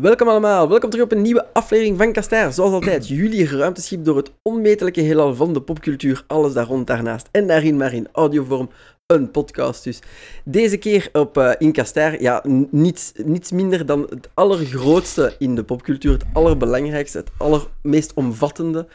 Welkom allemaal, welkom terug op een nieuwe aflevering van Kastaar. Zoals altijd, jullie ruimteschip door het onmetelijke heelal van de popcultuur, alles daar rond, daarnaast en daarin, maar in audiovorm, een podcast dus. Deze keer op uh, in Kastaar, ja, niets, niets minder dan het allergrootste in de popcultuur, het allerbelangrijkste, het allermeest omvattende.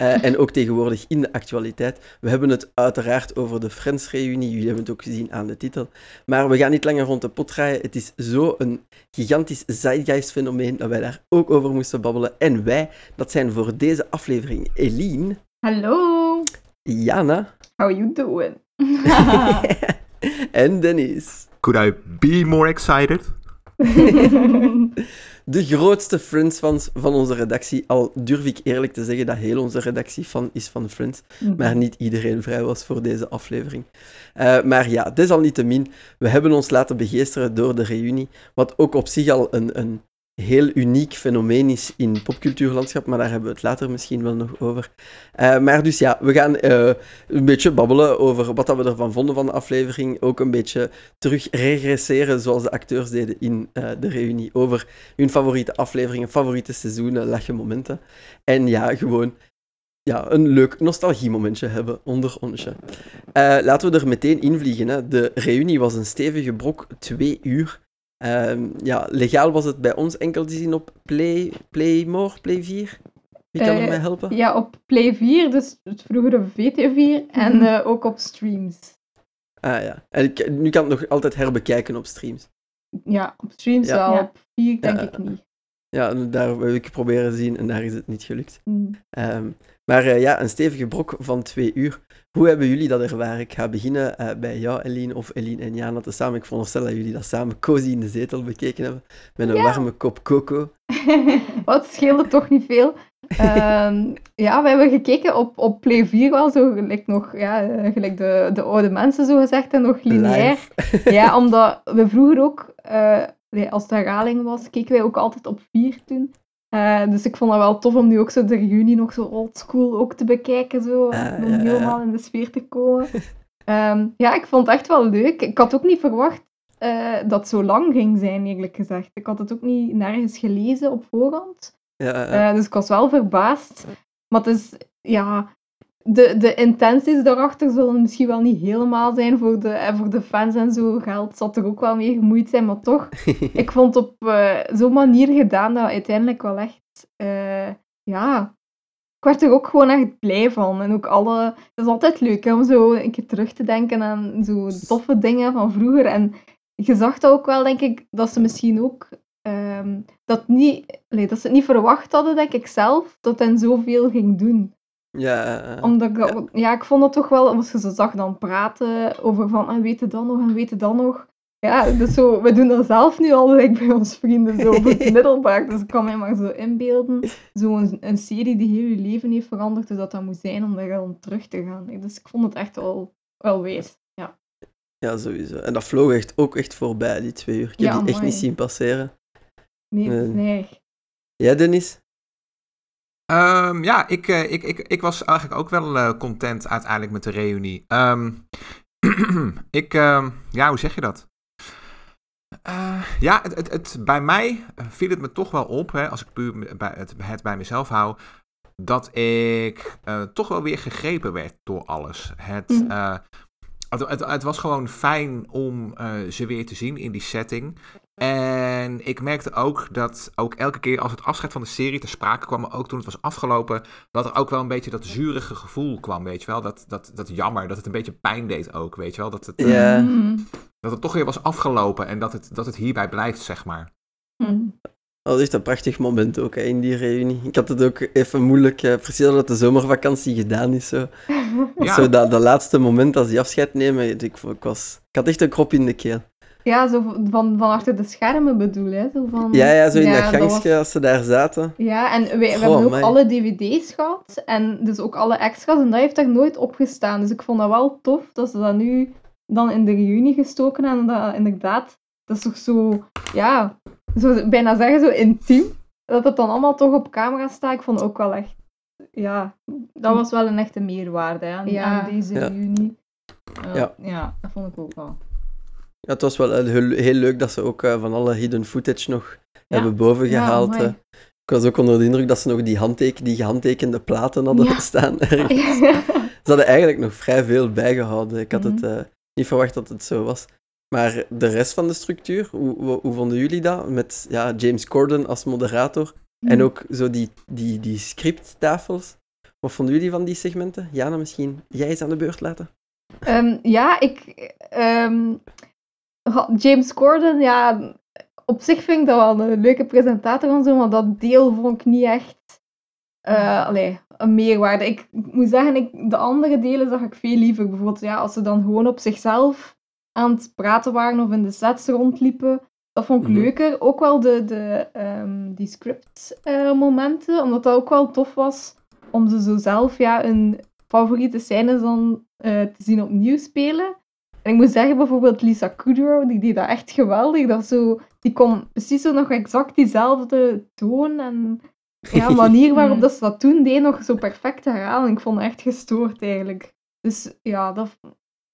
Uh, en ook tegenwoordig in de actualiteit. We hebben het uiteraard over de Friends-reunie. Jullie hebben het ook gezien aan de titel. Maar we gaan niet langer rond de pot draaien. Het is zo een gigantisch zeitgeist-fenomeen dat wij daar ook over moesten babbelen. En wij, dat zijn voor deze aflevering Eline. Hallo. Jana. How you doing? en Dennis. Could I be more excited? de grootste Friends-fans van onze redactie. Al durf ik eerlijk te zeggen dat heel onze redactie fan is van Friends. Mhm. Maar niet iedereen vrij was voor deze aflevering. Uh, maar ja, desalniettemin, we hebben ons laten begeesteren door de reunie. Wat ook op zich al een, een heel uniek fenomeen is in popcultuurlandschap, maar daar hebben we het later misschien wel nog over. Uh, maar dus ja, we gaan uh, een beetje babbelen over wat dat we ervan vonden van de aflevering. Ook een beetje terug regresseren zoals de acteurs deden in uh, de reunie. Over hun favoriete afleveringen, favoriete seizoenen, lachje momenten. En ja, gewoon ja, een leuk nostalgiemomentje hebben onder onsje. laten we er meteen invliegen. Hè. De reunie was een stevige brok, twee uur. Um, ja, legaal was het bij ons enkel te zien op Play, Playmore, Play 4. Wie kan uh, er mij helpen? Ja, op Play 4, dus het vroegere VT4, en uh, ook op streams. Ah ja, en ik, nu kan het nog altijd herbekijken op streams. Ja, op streams ja. wel, op 4 denk ja. ik niet. Ja, daar heb ik proberen te zien en daar is het niet gelukt. Mm. Um, maar uh, ja, een stevige brok van twee uur. Hoe hebben jullie dat ervaren? Ik ga beginnen uh, bij jou, Eline, of Eline en Jana te samen. Ik veronderstel dat jullie dat samen cozy in de zetel bekeken hebben, met een ja. warme kop coco. Wat scheelde toch niet veel. um, ja, we hebben gekeken op, op Play 4 wel, zo gelijk nog, ja, eh, gelijk de, de oude mensen zo gezegd, en nog lineair. ja, omdat we vroeger ook, uh, als het herhaling was, keken wij ook altijd op 4 toen. Uh, dus ik vond dat wel tof om nu ook zo de reunie nog zo oldschool ook te bekijken, zo, uh, om ja, helemaal ja. in de sfeer te komen. um, ja, ik vond het echt wel leuk. Ik had ook niet verwacht uh, dat het zo lang ging zijn, eerlijk gezegd. Ik had het ook niet nergens gelezen op voorhand. Ja, dus ik was wel verbaasd. Maar het is, ja, de, de intenties daarachter zullen misschien wel niet helemaal zijn voor de, en voor de fans en zo. Geld zal er ook wel mee gemoeid zijn, maar toch. ik vond het op uh, zo'n manier gedaan dat uiteindelijk wel echt. Uh, ja. Ik werd er ook gewoon echt blij van. En ook alle. Het is altijd leuk hè, om zo een keer terug te denken aan zo toffe dingen van vroeger. En je zag dat ook wel, denk ik, dat ze misschien ook. Um, dat, niet, allee, dat ze het niet verwacht hadden, denk ik zelf, dat hen zoveel ging doen. Ja. Omdat ik, ja. ja. ik vond het toch wel, als je ze zag dan praten over van, en ah, weet je dan nog, en weet je dan nog. Ja, dus zo, we doen dat zelf nu al like, bij ons vrienden, zo op het middelbaar. Dus ik kan mij maar zo inbeelden, zo'n een serie die heel je leven heeft veranderd, dus dat dat moet zijn om daar dan terug te gaan. Dus ik vond het echt wel, wel wijs, ja. Ja, sowieso. En dat vloog echt ook echt voorbij, die twee uur. Ik heb ja, die echt niet zien passeren. Nee, nee. nee. Ja, Dennis? Um, ja, ik, uh, ik, ik, ik was eigenlijk ook wel uh, content uiteindelijk met de reunie. Um, ik, uh, ja, hoe zeg je dat? Uh, ja, het, het, het, bij mij viel het me toch wel op, hè, als ik puur bij het, het bij mezelf hou, dat ik toch wel weer gegrepen werd door alles. Het, mm. het, het, het, was gewoon fijn om ze weer te zien in die setting. En ik merkte ook dat ook elke keer als het afscheid van de serie te sprake kwam, ook toen het was afgelopen, dat er ook wel een beetje dat zurige gevoel kwam, weet je wel. Dat, dat, dat jammer, dat het een beetje pijn deed ook, weet je wel. Dat het, yeah. dat het toch weer was afgelopen en dat het, dat het hierbij blijft, zeg maar. Mm. Dat is een prachtig moment ook hè, in die reunie. Ik had het ook even moeilijk, uh, precies dat de zomervakantie gedaan is. Zo, ja. zo dat, dat laatste moment als die afscheid nemen, ik, ik, was, ik had echt een krop in de keel. Ja, zo van, van achter de schermen bedoel, hè? Zo van, ja, ja, zo in ja, dat gangstje was... als ze daar zaten. Ja, en we, we hebben ook alle dvd's gehad, en dus ook alle extra's, en dat heeft daar nooit opgestaan. Dus ik vond dat wel tof, dat ze dat nu dan in de reunie gestoken hebben, en dat inderdaad, dat is toch zo, ja, zo, bijna zeggen zo intiem, dat het dan allemaal toch op camera staat. Ik vond ook wel echt, ja, dat was wel een echte meerwaarde hè, aan, ja. aan deze ja. reunie. Uh, ja. ja, dat vond ik ook wel. Ja, het was wel heel, heel leuk dat ze ook van alle hidden footage nog hebben bovengehaald. Ja, ik was ook onder de indruk dat ze nog die, handteken, die gehandtekende platen hadden staan Ze hadden eigenlijk nog vrij veel bijgehouden. Ik had het mhm. niet verwacht dat het zo was. Maar de rest van de structuur, hoe, hoe, vonden jullie dat? Met ja, James Corden als moderator en mhm. ook zo die, die, die scripttafels. Wat vonden jullie van die segmenten? Jana, misschien jij eens aan de beurt laten? Um, ja, ik... Um, James Corden, ja... Op zich vind ik dat wel een leuke presentator en zo, maar dat deel vond ik niet echt... Uh, allee, een meerwaarde. Ik moet zeggen, ik, de andere delen zag ik veel liever. Bijvoorbeeld, ja, als ze dan gewoon op zichzelf aan het praten waren of in de sets rondliepen. Dat vond ik mhm. leuker. Ook wel de, de, um, die script-momenten, uh, omdat dat ook wel tof was om ze zo zelf ja, hun favoriete scènes dan uh, te zien opnieuw spelen. En ik moet zeggen, bijvoorbeeld Lisa Kudrow, die deed dat echt geweldig. Dat zo, die kon precies zo nog exact diezelfde toon en ja, manier waarop dat ze dat toen deed nog zo perfect herhalen. Ik vond het echt gestoord eigenlijk. Dus ja, dat,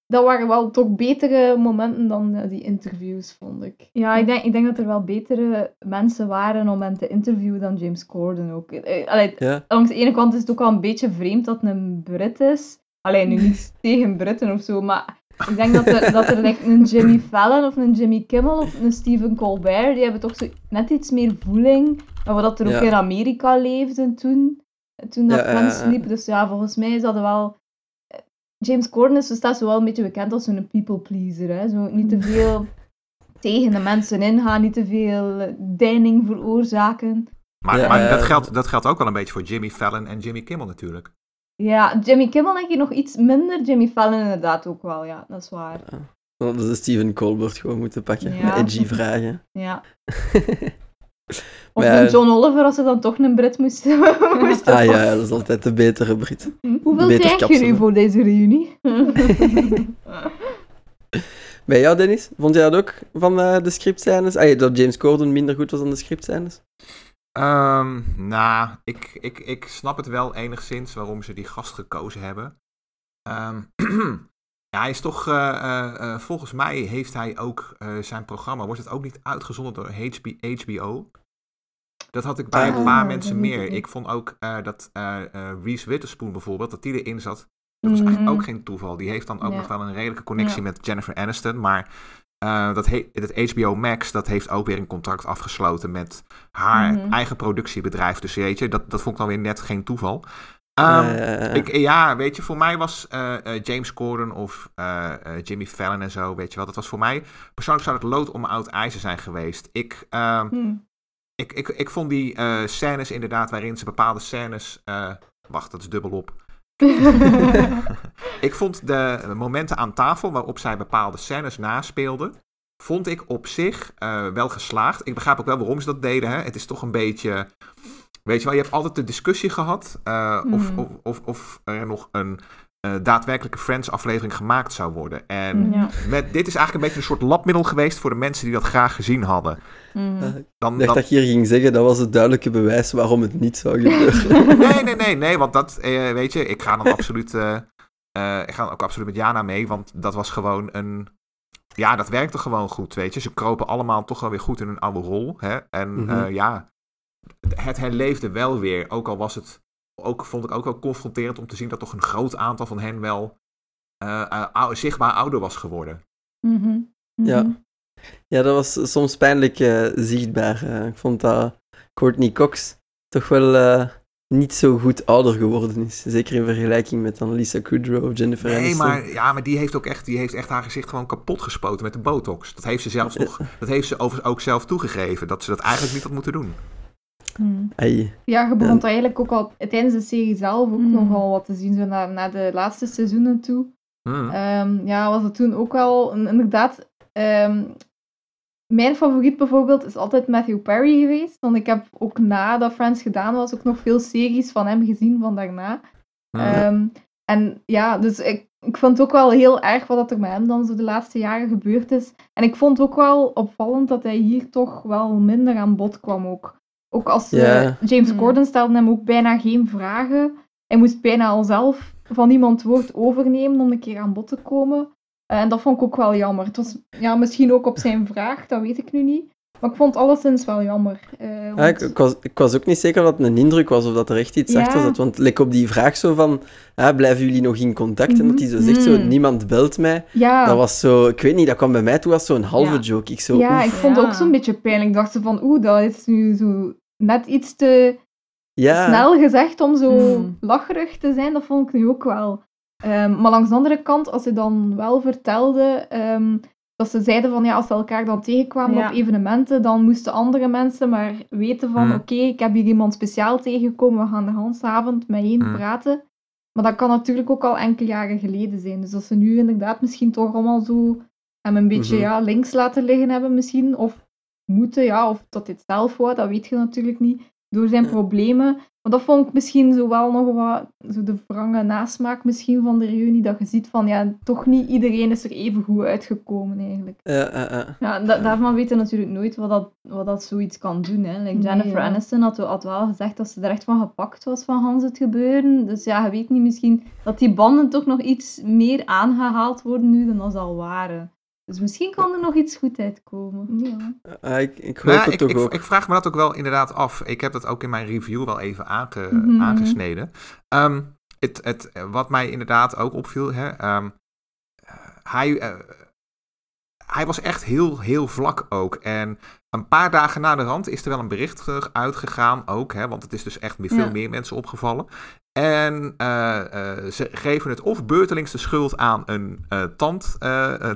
dat waren wel toch betere momenten dan uh, die interviews, vond ik. Ja, ik denk, ik denk dat er wel betere mensen waren om hen te interviewen dan James Corden ook. Uh, allee, ja. Langs de ene kant is het ook wel een beetje vreemd dat het een Brit is. Alleen nu niet tegen Britten of zo, maar ik denk dat er, dat er like, een Jimmy Fallon of een Jimmy Kimmel of een Stephen Colbert, die hebben toch zo net iets meer voeling dan wat er ook in Amerika leefde toen, toen dat ja, liep. Dus ja, volgens mij is dat wel James Corden is, staat zo wel een beetje bekend als zo'n people pleaser. Hè? Zo niet te veel tegen de mensen ingaan, niet te veel deining veroorzaken. Maar, maar dat, geldt, dat geldt ook wel een beetje voor Jimmy Fallon en Jimmy Kimmel natuurlijk. Ja, Jimmy Kimmel denk je nog iets minder, Jimmy Fallon inderdaad ook wel, ja, dat is waar. Ja. Dan hadden ze Steven Colbert gewoon moeten pakken, ja. edgy vragen. Ja. Of een John Oliver, als ze dan toch een Brit moest, moest Ah ja, dat is altijd de betere Brit. Hoeveel krijg je nu voor deze reunie? Bij jou, Dennis? Vond jij dat ook van uh, de scriptscènes? Ah, dat James Corden minder goed was dan de scriptscènes? Um, nou, ik, ik, ik snap het wel enigszins waarom ze die gast gekozen hebben. Um, ja, hij is toch, uh, uh, volgens mij heeft hij ook zijn programma, wordt het ook niet uitgezonden door HBO? Dat had ik bij een paar ah, mensen meer. Ik vond ook dat Reese Witherspoon bijvoorbeeld, dat die erin zat. Dat was eigenlijk ook mhm. geen toeval. Die heeft dan ook nog wel een redelijke connectie met Jennifer Aniston. Maar dat, het HBO Max, dat heeft ook weer een contract afgesloten met haar mhm. eigen productiebedrijf. Dus weet je, dat, dat vond ik dan weer net geen toeval. Um, ik, ja, weet je, voor mij was James Corden of Jimmy Fallon en zo, weet je wel. Dat was voor mij, persoonlijk zou het lood om oud ijzer zijn geweest. Ik, uh, ik, ik, ik vond die scènes inderdaad waarin ze bepaalde scènes. Wacht, dat is dubbelop. ik vond de momenten aan tafel waarop zij bepaalde scènes naspeelden. Vond ik op zich uh, wel geslaagd. Ik begrijp ook wel waarom ze dat deden. Hè. Het is toch een beetje. Weet je wel, je hebt altijd de discussie gehad. of, hmm. of, of, of er nog een uh, daadwerkelijke Friends-aflevering gemaakt zou worden. En met, dit is eigenlijk een beetje een soort labmiddel geweest voor de mensen die dat graag gezien hadden. Mm. dan, ik dacht dat je hier ging zeggen, dat was het duidelijke bewijs waarom het niet zou gebeuren. nee, nee, nee, nee, want dat, uh, weet je, ik ga dan absoluut, uh, ik ga ook absoluut met Jana mee, want dat was gewoon een, ja, dat werkte gewoon goed, weet je. Ze kropen allemaal toch wel weer goed in hun oude rol, hè. En mm ja, het herleefde wel weer, ook al was het ook, vond ik ook wel confronterend om te zien dat toch een groot aantal van hen wel uh, zichtbaar ouder was geworden. Mm -hmm. Ja. ja, dat was soms pijnlijk uh, zichtbaar. ik vond dat Courtney Cox toch wel niet zo goed ouder geworden is. Zeker in vergelijking met dan Lisa Kudrow of Jennifer nee, Aniston. Maar, ja, maar die heeft ook echt, die heeft echt haar gezicht gewoon kapot gespoten met de botox. Dat heeft ze zelfs nog, dat heeft ze overigens ook zelf toegegeven, dat ze dat eigenlijk niet had moeten doen. Hmm. Ja, je begon eigenlijk ook al tijdens de serie zelf ook hmm. nogal wat te zien, zo naar, naar de laatste seizoenen toe. Hmm. Ehm, ja, was het toen ook wel inderdaad. Um, mijn favoriet bijvoorbeeld is altijd Matthew Perry geweest. Want ik heb ook nadat Friends gedaan was, ook nog veel series van hem gezien van daarna. Um, en ja, dus ik, ik vond het ook wel heel erg wat er met hem dan zo de laatste jaren gebeurd is. En ik vond ook wel opvallend dat hij hier toch wel minder aan bod kwam ook. Ook als uh, James hmm. Corden stelde hem ook bijna geen vragen. Hij moest bijna al zelf van iemand woord overnemen om een keer aan bod te komen. en dat vond ik ook wel jammer. Het was ja, misschien ook op zijn vraag, dat weet ik nu niet. Maar ik vond alleszins wel jammer. Uh, ja, ik, ik, was, ik was ook niet zeker dat het een indruk was of dat er echt iets ja. achter zat. Want like op die vraag zo van, ah, blijven jullie nog in contact? Mm -hmm. En dat hij zo zegt, zo, niemand belt mij. Ja. Dat was zo, ik weet niet, dat kwam bij mij toe als zo'n halve joke. Ik zo, ja, ik vond het ook zo'n beetje pijnlijk. Ik dacht zo van, oeh, dat is nu zo net iets te snel gezegd om zo mm. lacherig te zijn. Dat vond ik nu ook wel. Um, maar langs de andere kant, als hij dan wel vertelde um, dat ze zeiden van ja, als ze elkaar dan tegenkwamen ja. op evenementen, dan moesten andere mensen maar weten van mm. oké, okay, ik heb hier iemand speciaal tegengekomen, we gaan de hele avond met één mm. praten. Maar dat kan natuurlijk ook al enkele jaren geleden zijn. Dus als ze nu inderdaad misschien toch allemaal zo hem een beetje mm -hmm. ja, links laten liggen hebben misschien, of moeten, ja, of dat dit zelf wou, dat weet je natuurlijk niet, door zijn problemen. Maar dat vond ik misschien zo wel nog wat zo de wrange nasmaak misschien van de reunie, dat je ziet van ja, toch niet iedereen is er even goed uitgekomen eigenlijk. Ja, uh, uh. ja da daarvan weten natuurlijk nooit wat dat, wat dat zoiets kan doen. Hè. Like Jennifer nee, ja. Aniston had, had wel gezegd dat ze er echt van gepakt was van Hans het gebeuren. Dus ja, je weet niet misschien dat die banden toch nog iets meer aangehaald worden nu dan als al waren. Dus misschien kan er nog iets goed uitkomen. Ja. Uh, ik, ik hoop het ik, toch ik, ook. Ik vraag me dat ook wel inderdaad af. Ik heb dat ook in mijn review wel even aange, mm -hmm. aangesneden. Um, het, het, wat mij inderdaad ook opviel, hè, um, hij, uh, hij was echt heel, heel vlak ook. En een paar dagen na de rand is er wel een bericht uitgegaan ook, hè, want het is dus echt veel ja. meer mensen opgevallen. En uh, uh, ze geven het of beurtelings de schuld aan een uh, tand,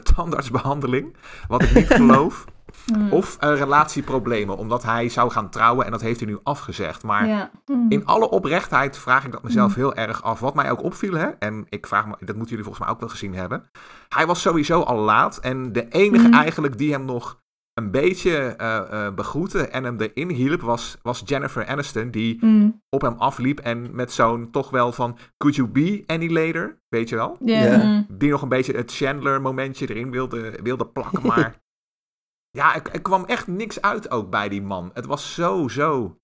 tandartsbehandeling, wat ik niet geloof. Mm. Of relatieproblemen, omdat hij zou gaan trouwen en dat heeft hij nu afgezegd. Maar ja. mm. in alle oprechtheid vraag ik dat mezelf mm. heel erg af. Wat mij ook opviel, hè, en ik vraag me, dat moeten jullie volgens mij ook wel gezien hebben. Hij was sowieso al laat en de enige eigenlijk die hem nog een beetje uh, uh, begroette en hem erin hielp, was, was Jennifer Aniston, die mm. op hem afliep en met zo'n toch wel van, could you be any later? Weet je wel? Yeah. Yeah. Die nog een beetje het Chandler-momentje erin wilde, wilde plakken, maar ja, er, er, kwam echt niks uit ook bij die man. Het was zo, zo...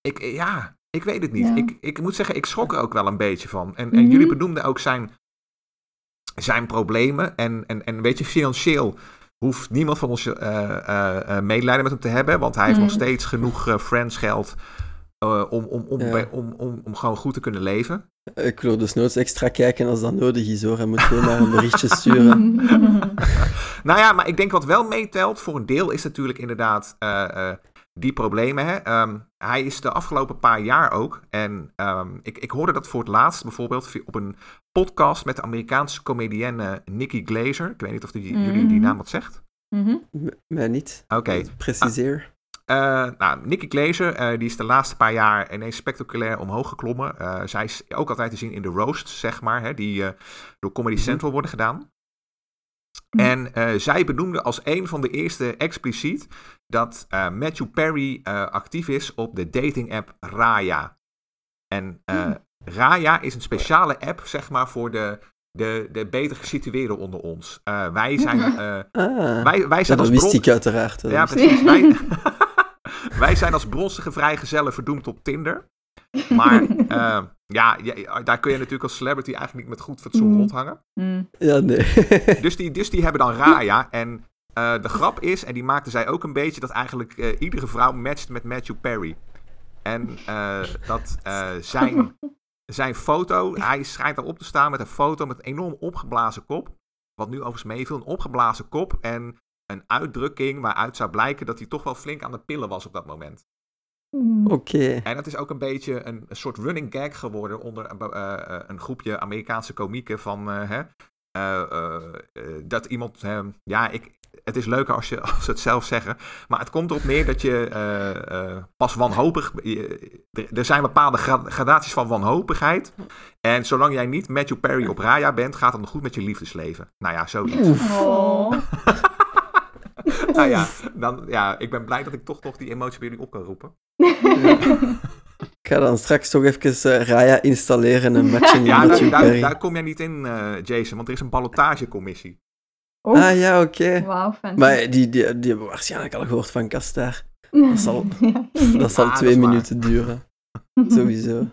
Ik, ja, ik weet het niet. Ik, ik moet zeggen, ik schrok er ook wel een beetje van. En, en mm -hmm. jullie benoemden ook zijn, zijn problemen en, en, en weet je, financieel hoeft niemand van ons uh, uh, uh, medelijden met hem te hebben. Want hij heeft mm. nog steeds genoeg uh, friends geld uh, om, om, om, Ja. bij- om, om, om gewoon goed te kunnen leven. Ik wil dus nooit extra kijken als dat nodig is hoor. Hij moet gewoon maar een berichtje sturen. Nou ja, maar ik denk wat wel meetelt voor een deel is natuurlijk inderdaad eh, eh, die problemen. Hè? Ehm, hij is de afgelopen paar jaar ook. En ehm, ik, ik hoorde dat voor het laatst bijvoorbeeld op een podcast met de Amerikaanse comedienne Nikki Glazer. Ik weet niet of die, jullie die Mhm. naam wat zegt. Mhm. M- Mij niet. Oké. Preciseer. Eh, nou, Nikki Glazer, eh, die is de laatste paar jaar ineens spectaculair omhoog geklommen. Eh, zij is ook altijd te zien in de roasts, zeg maar, hè, die eh, door Comedy Mhm. Central worden gedaan. Mhm. En eh, zij benoemde als een van de eerste expliciet dat eh, Matthew Perry eh, actief is op de dating app Raya. En eh, Hmm. Raya is een speciale app, zeg maar, voor de, de, de beter gesitueerden onder ons. Eh, wij zijn, eh, Ah, wij, wij zijn dat als wist ik uiteraard. ja, precies. Wij, wij zijn als bronzige vrijgezellen verdoemd op Tinder. Maar eh, ja, ja, daar kun je natuurlijk als celebrity eigenlijk niet met goed fatsoen Mm. rondhangen. Mm. Ja, nee. Dus die, dus die hebben dan Raya. En eh, de grap is, en die maakte zij ook een beetje, dat eigenlijk eh, iedere vrouw matcht met Matthew Perry. En eh, dat eh, zijn, zijn foto, hij schijnt erop te staan met een foto met een enorm opgeblazen kop. Wat nu overigens meeviel, een opgeblazen kop en een uitdrukking waaruit zou blijken dat hij toch wel flink aan de pillen was op dat moment. Mm. Oké. En dat is ook een beetje een, een soort running gag geworden onder een, be- eh, eh, een groepje Amerikaanse komieken van eh, hè, eh, eh, eh, dat iemand, eh, ja, ik, het is leuker als, je, als ze het zelf zeggen, maar het komt erop neer dat je eh, eh, pas wanhopig, je- er- er zijn bepaalde gra- gradaties van wanhopigheid en zolang jij niet Matthew Perry op Raya bent, gaat het nog goed met je liefdesleven. Nou ja, zoiets. Oef. Oh. Nou ja, dan, ja, ik ben blij dat ik toch nog die emotie bij jullie op kan roepen. Ik ga dan straks toch even eh, Raya installeren en matchen Ja, met daar, daar, daar kom jij niet in, eh, Jason, want er is een ballotagecommissie. Oh, Ah ja, oké. wauw, fancy. Maar die, die, die hebben waarschijnlijk al gehoord van Kastaar. dat zal- Ja. Dat zal Ah, dat twee minuten duren. Sowieso.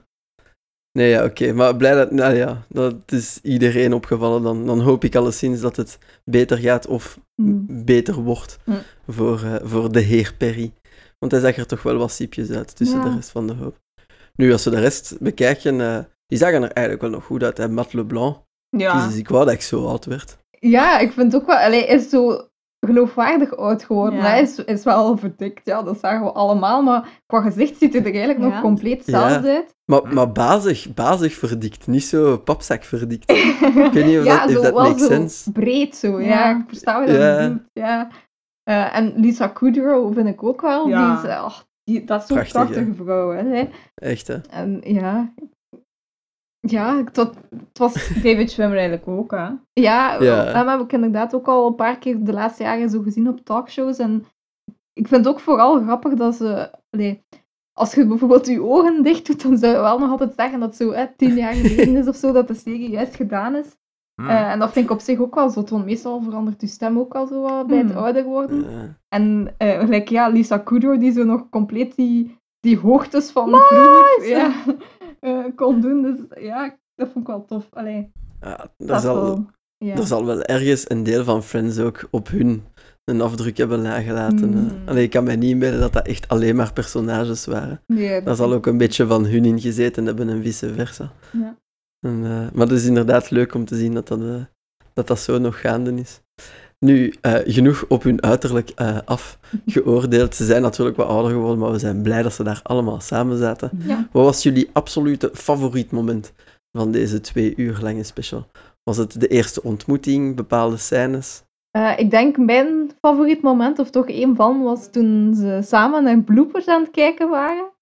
Nee, ja, oké. Maar blij dat... Nou ja, dat is iedereen opgevallen. Dan, dan hoop ik alleszins dat het beter gaat of Mm. beter wordt Mm. voor, eh, voor de heer Perry. Want hij zag er toch wel wat siepjes uit tussen Ja. de rest van de hoop. Nu, als we de rest bekijken, eh, die zagen er eigenlijk wel nog goed uit. Hè? Matt LeBlanc. Ja. Jezus, ik wou dat ik zo oud werd. Ja, ik vind ook wel... Allee, is zo geloofwaardig oud geworden. Ja. Hij is, is wel verdikt, ja, dat zagen we allemaal. Maar qua gezicht ziet hij er eigenlijk nog compleet Ja. hetzelfde uit. Maar, maar bazig, bazig verdikt, niet zo papzak verdikt. Ik weet niet of ja, dat, that wel makes zo sense. breed zo. Ja, Ja. ik versta wat je Ja. bedoelt. Ja. Eh, en Lisa Kudrow vind ik ook wel. Ja. Die is, ach, die, dat is zo'n prachtige vrouw. Hè. Echt, hè? En ja... Ja, tot, het was... David Schwimmer eigenlijk ook, hè. Ja, hem heb ik inderdaad ook al een paar keer de laatste jaren zo gezien op talkshows. En ik vind het ook vooral grappig dat ze... allee, als je bijvoorbeeld je ogen dicht doet, dan zou je wel nog altijd zeggen dat het zo hè, tien jaar geleden is of zo, dat de serie juist gedaan is. Hm. Eh, en dat vind ik op zich ook wel zo, want meestal verandert je stem ook al zo wat bij het Hmm. ouder worden. En gelijk, ja, Lisa Kudrow, die zo nog compleet die, die hoogtes van vroeger ja, eh, kon doen. Dus ja, dat vond ik wel tof. Allee, Ja, er, dat zal, wel. Ja. zal wel ergens een deel van Friends ook op hun een afdruk hebben nagelaten. Mm. Allee, ik kan me niet inbeelden dat dat echt alleen maar personages waren. Nee, Daar zal ook een beetje van hun in gezeten hebben en vice versa. Ja. En, eh, maar het is inderdaad leuk om te zien dat dat, eh, dat, dat zo nog gaande is. Nu, eh, genoeg op hun uiterlijk eh, af geoordeeld. Ze zijn natuurlijk wat ouder geworden, maar we zijn blij dat ze daar allemaal samen zaten. Ja. Wat was jullie absolute favoriet moment van deze twee uur lange special? Was het de eerste ontmoeting, bepaalde scènes? Eh, ik denk mijn favoriet moment, of toch één van, was toen ze samen naar bloopers aan het kijken waren.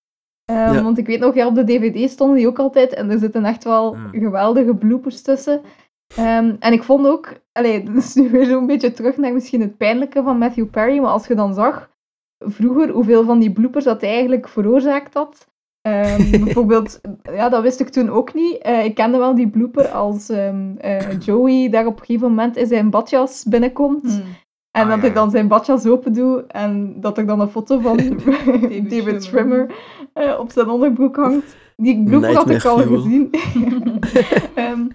Ja. Want ik weet nog, ja, op de dvd stonden die ook altijd en er zitten echt wel Mm. geweldige bloopers tussen. Ehm, en ik vond ook, allee, dat is nu weer zo'n beetje terug naar misschien het pijnlijke van Matthew Perry, maar als je dan zag vroeger hoeveel van die bloopers dat hij eigenlijk veroorzaakt had. Ehm, bijvoorbeeld, ja, dat wist ik toen ook niet. Eh, ik kende wel die blooper als ehm, eh, Joey daar op een gegeven moment in zijn badjas binnenkomt. Hmm. En Ah, dat ja, ik dan zijn badjas open doe en dat er dan een foto van David, Schwimmer. Schwimmer eh, op zijn onderbroek hangt. Die blooper had ik al gezien. Ehm,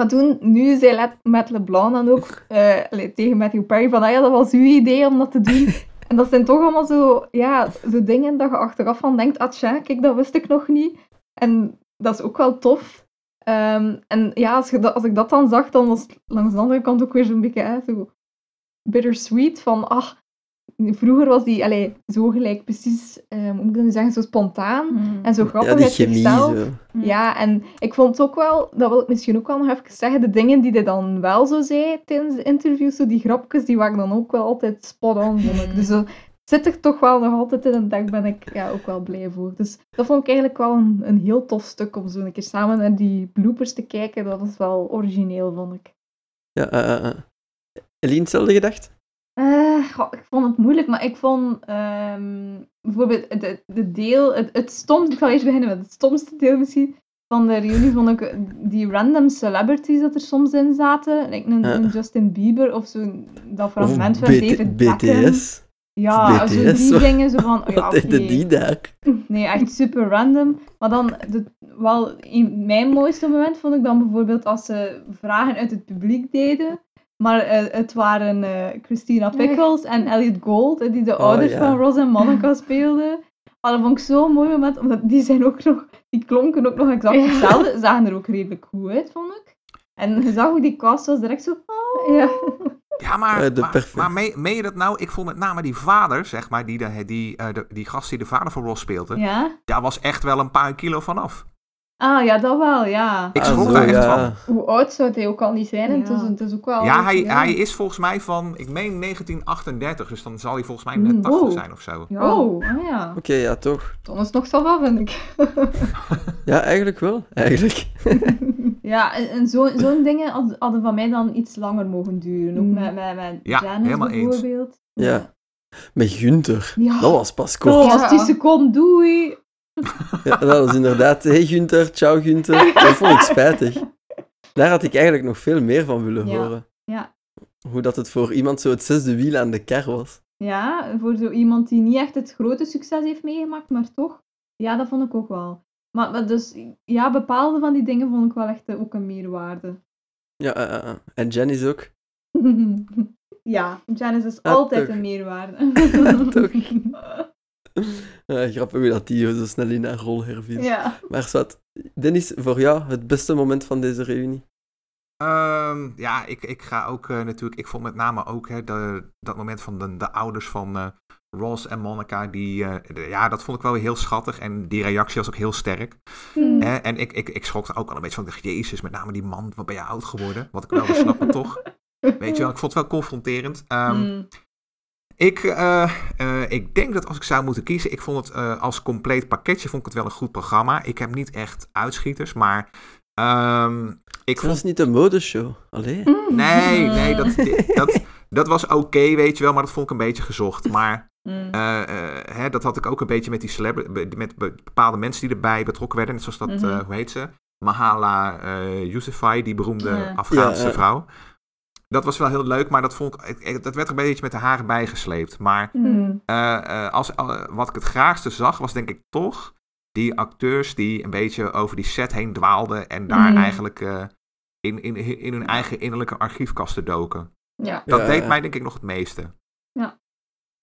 maar toen, nu zei Matt LeBlanc dan ook allee, tegen Matthew Perry van, ah ja, dat was uw idee om dat te doen. En dat zijn toch allemaal zo, ja, zo dingen dat je achteraf van denkt, ah tja, kijk, dat wist ik nog niet. En dat is ook wel tof. Ehm, en ja, als, je dat, als ik dat dan zag, dan was het langs de andere kant ook weer zo'n beetje hè, zo bittersweet van, ach, vroeger was die allee, zo gelijk precies, ehm, hoe moet ik dat nu zeggen, zo spontaan Hmm. en zo grappig Ja, die chemie. Zo. Ja, en ik vond ook wel, dat wil ik misschien ook wel nog even zeggen, de dingen die hij dan wel zo zei tijdens de interviews, zo die grapjes, die waren dan ook wel altijd spot on, vond ik. Dus zo, het zit er toch wel nog altijd in en daar ben ik ja, ook wel blij voor. Dus dat vond ik eigenlijk wel een, een heel tof stuk om zo een keer samen naar die bloopers te kijken. Dat was wel origineel, vond ik. Ja, eh, eh, eh. Eline, hetzelfde gedacht? Eh, goh, ik vond het moeilijk, maar ik vond ehm, bijvoorbeeld de, de deel, het, het stomste, ik zal eerst beginnen met het stomste deel misschien, van de reunie vond ik die random celebrities dat er soms in zaten, like een, Ja. een Justin Bieber of zo, dat fragment van David Beckham. BTS? Ja, Of zo BTS, die wat- dingen, zo van, oh ja, Wat die? Nee, echt super random. Maar dan, de, wel, in mijn mooiste moment vond ik dan bijvoorbeeld als ze vragen uit het publiek deden. Maar eh, het waren eh, Christina Pickles en Elliot Gold, eh, die de Oh, ouders ja. van Ross en Monica speelden. Maar dat vond ik zo'n mooi moment, omdat die zijn ook nog, die klonken ook nog exact Ja. hetzelfde. Zagen er ook redelijk goed uit, vond ik. En je zag hoe die cast was direct zo, oh. Ja. Ja, maar, maar, maar meen, meen je dat nou? Ik vond met name die vader, zeg maar, die, de, die, eh, de, die gast die de vader van Ross speelde, Ja? daar was echt wel een paar kilo vanaf. Ah, ja, dat wel, ja. Ik Ah, schrok daar echt van. Hoe oud zou hij ook al niet zijn? En het, Ja. is, het is ook wel... Ja, hij, hij is volgens mij van, ik meen 1938, dus dan zal hij volgens mij net Mm, 80 wow. zijn of zo. Ja, Oh, ah, ja. Oké, ja, toch. dan is het nog zo wel, vind ik. Ja, eigenlijk wel. Eigenlijk. Ja, en, en zo- zo'n dingen had- hadden van mij dan iets langer mogen duren. Ook Mm. met, met, met Ja, helemaal eens. bijvoorbeeld. Ja. Met Gunther. Ja. Dat was pas kort. Oh, Ja. als 10 seconden, doei. Ja, dat was inderdaad. Hey Gunther, ciao Gunther. Dat vond ik spijtig. Daar had ik eigenlijk nog veel meer van willen Ja. horen. Ja. Hoe dat het voor iemand zo het zesde wiel aan de kar was. Ja, voor zo iemand die niet echt het grote succes heeft meegemaakt, maar toch. Ja, dat vond ik ook wel. Maar, dus, ja, bepaalde van die dingen vond ik wel echt eh, ook een meerwaarde. Ja, eh, eh, en Janice ook. ja, Janice is Ah, altijd toch. een meerwaarde. Toch. Ja, grappig hoe dat die zo snel in haar rol herviel. ja. Maar zwart, Dennis, voor jou het beste moment van deze reunie? Ehm, ja, ik, ik ga ook eh, natuurlijk. Ik vond met name ook hè, de, dat moment van de, de ouders van eh, Ross en Monica. Die, eh, de- ja, dat vond ik wel weer heel schattig. En die reactie was ook heel sterk. Mm. Hè? En ik, ik, ik schrok er ook al een beetje van. Ik dacht, Jezus, met name die man, wat ben je oud geworden? Wat ik wel snap, maar toch. Weet je wel, ik vond het wel confronterend. Ehm, Mm. Ik, eh, eh, ik denk dat als ik zou moeten kiezen, ik vond het eh, als compleet pakketje vond ik het wel een goed programma. Ik heb niet echt uitschieters, maar ehm, ik Dat vond was niet een modeshow. Allee. Nee, nee, dat, dat, dat was oké, weet je wel, maar dat vond ik een beetje gezocht. Maar Mm. eh, eh, hè, dat had ik ook een beetje met die met be- bepaalde mensen die erbij betrokken werden. Net zoals dat, Mhm. eh, hoe heet ze? Mahala eh Yousafzai, die beroemde. Afghaanse vrouw. Dat was wel heel leuk, maar dat, vond ik, dat werd er een beetje met de haren bijgesleept. Maar Mm. eh, eh, als, eh, wat ik het graagste zag, was denk ik toch die acteurs die een beetje over die set heen dwaalden en daar Mhm. eigenlijk eh, in, in, in hun eigen innerlijke archiefkasten doken. Ja. Dat Ja, deed ja. mij denk ik nog het meeste. Ja,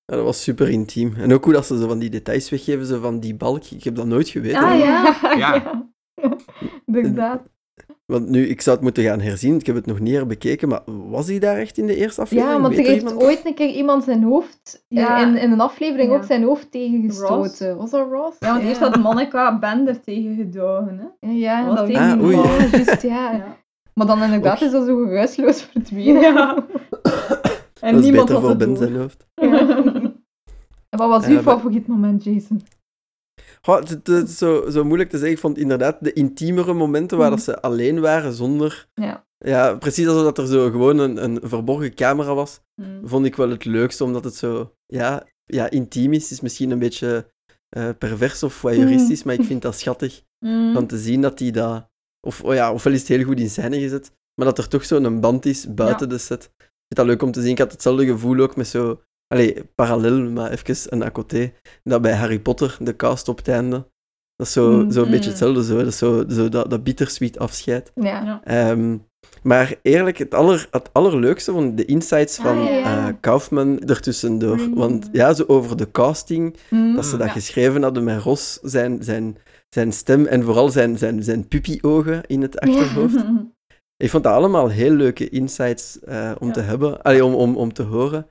dat was super intiem. En ook hoe dat ze zo van die details weggeven, zo van die balk. Ik heb dat nooit geweten. Ah ja. Ja. Inderdaad. Want nu, ik zou het moeten gaan herzien. Ik heb het nog niet herbekeken, maar was hij daar echt in de eerste aflevering? Ja, want Weet er heeft iemand? ooit een keer iemand zijn hoofd Ja. in, in een aflevering Ja. ook zijn hoofd tegengestoten. Ross? Was dat Ross? Ja, want eerst had Monica Ben er tegen gedogen. Hè? Ja, Was dat tegen Ah, weet ik oei. niet. Ja, juist, ja. Ja. Maar dan inderdaad Och. is dat zo geruisloos verdwenen. Ja. En dat is niemand beter had voor het Ben zijn hoofd. En wat was Ja, uw maar- favoriet moment, Jason? Goh, het, het is zo, zo moeilijk te zeggen. Ik vond inderdaad de intiemere momenten waar Mhm. dat ze alleen waren zonder... Ja. Ja, precies alsof dat er zo gewoon een, een verborgen camera was, Mm. vond ik wel het leukste, omdat het zo... Ja, ja intiem is. Het is misschien een beetje eh, pervers of voyeuristisch, maar ik vind dat schattig. Mm. Van te zien dat hij dat... Of, oh ja, ofwel is het heel goed in scène gezet, maar dat er toch zo'n band is buiten de set. Ik vind dat leuk om te zien. Ik had hetzelfde gevoel ook met zo... Allee, parallel, maar even een à côté. Dat bij Harry Potter, de cast op het einde. Dat is zo, Mm, zo een beetje mm. hetzelfde, zo, dat, is zo, zo dat, dat bittersweet afscheid. Ja. Ehm, maar eerlijk, het, aller, het allerleukste van de insights Ah, van ja, ja. eh, Kaufman ertussendoor. Mm. Want ja, zo over de casting, Mm. dat ze dat Ja. geschreven hadden met Ros, zijn, zijn, zijn stem en vooral zijn, zijn, zijn puppy-ogen in het achterhoofd. Ik vond dat allemaal heel leuke insights eh, om Ja. te hebben, allee, om, om, om te horen.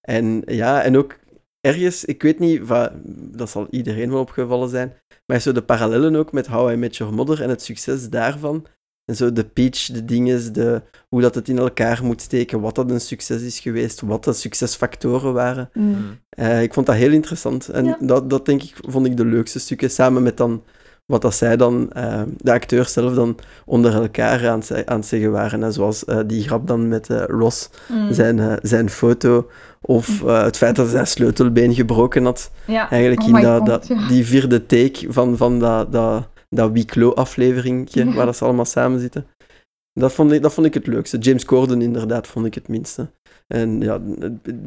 En ja, en ook ergens, ik weet niet, va- dat zal iedereen wel opgevallen zijn, maar zo de parallellen ook met How I Met Your Mother en het succes daarvan. En zo de pitch, de dingen, de, hoe dat het in elkaar moet steken, wat dat een succes is geweest, wat de succesfactoren waren. Mm. Mm. Eh, ik vond dat heel interessant. En Ja. dat, dat denk ik, vond ik de leukste stukken, samen met dan wat dat zij dan, eh, de acteurs zelf dan onder elkaar aan, aan het zeggen waren. En zoals eh, die grap dan met eh, Ross, Mm. zijn, zijn foto, of eh, het feit dat hij zijn sleutelbeen gebroken had. Ja. Eigenlijk Oh in my dat, God, dat, ja. die vierde take van, van dat, dat, dat Weeklo-afleveringje, Ja. waar dat ze allemaal samen zitten. Dat vond, ik, dat vond ik het leukste. James Corden inderdaad vond ik het minste. En ja,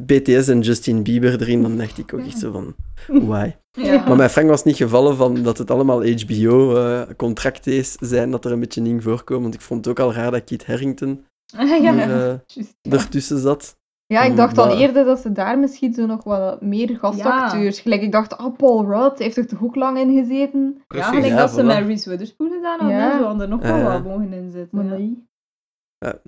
BTS en Justin Bieber erin, dan dacht ik ook echt zo van, why? Ja. Maar mijn Frank was niet gevallen van dat het allemaal HBO-contractes zijn, dat er een beetje in voorkomen. Want ik vond het ook al raar dat Kit ja. er, eh, ertussen zat. Ja, ik dacht dan Maar- eerder dat ze daar misschien zo nog wat meer gastacteurs... Gelijk, ik dacht, ah, Paul Rudd heeft er toch ook lang in gezeten? Ja, Precies. gelijk Ja, dat ze met Reese Witherspoon gedaan hadden, zo hadden er nog wel Ja. wat mogen inzetten. Maar ja.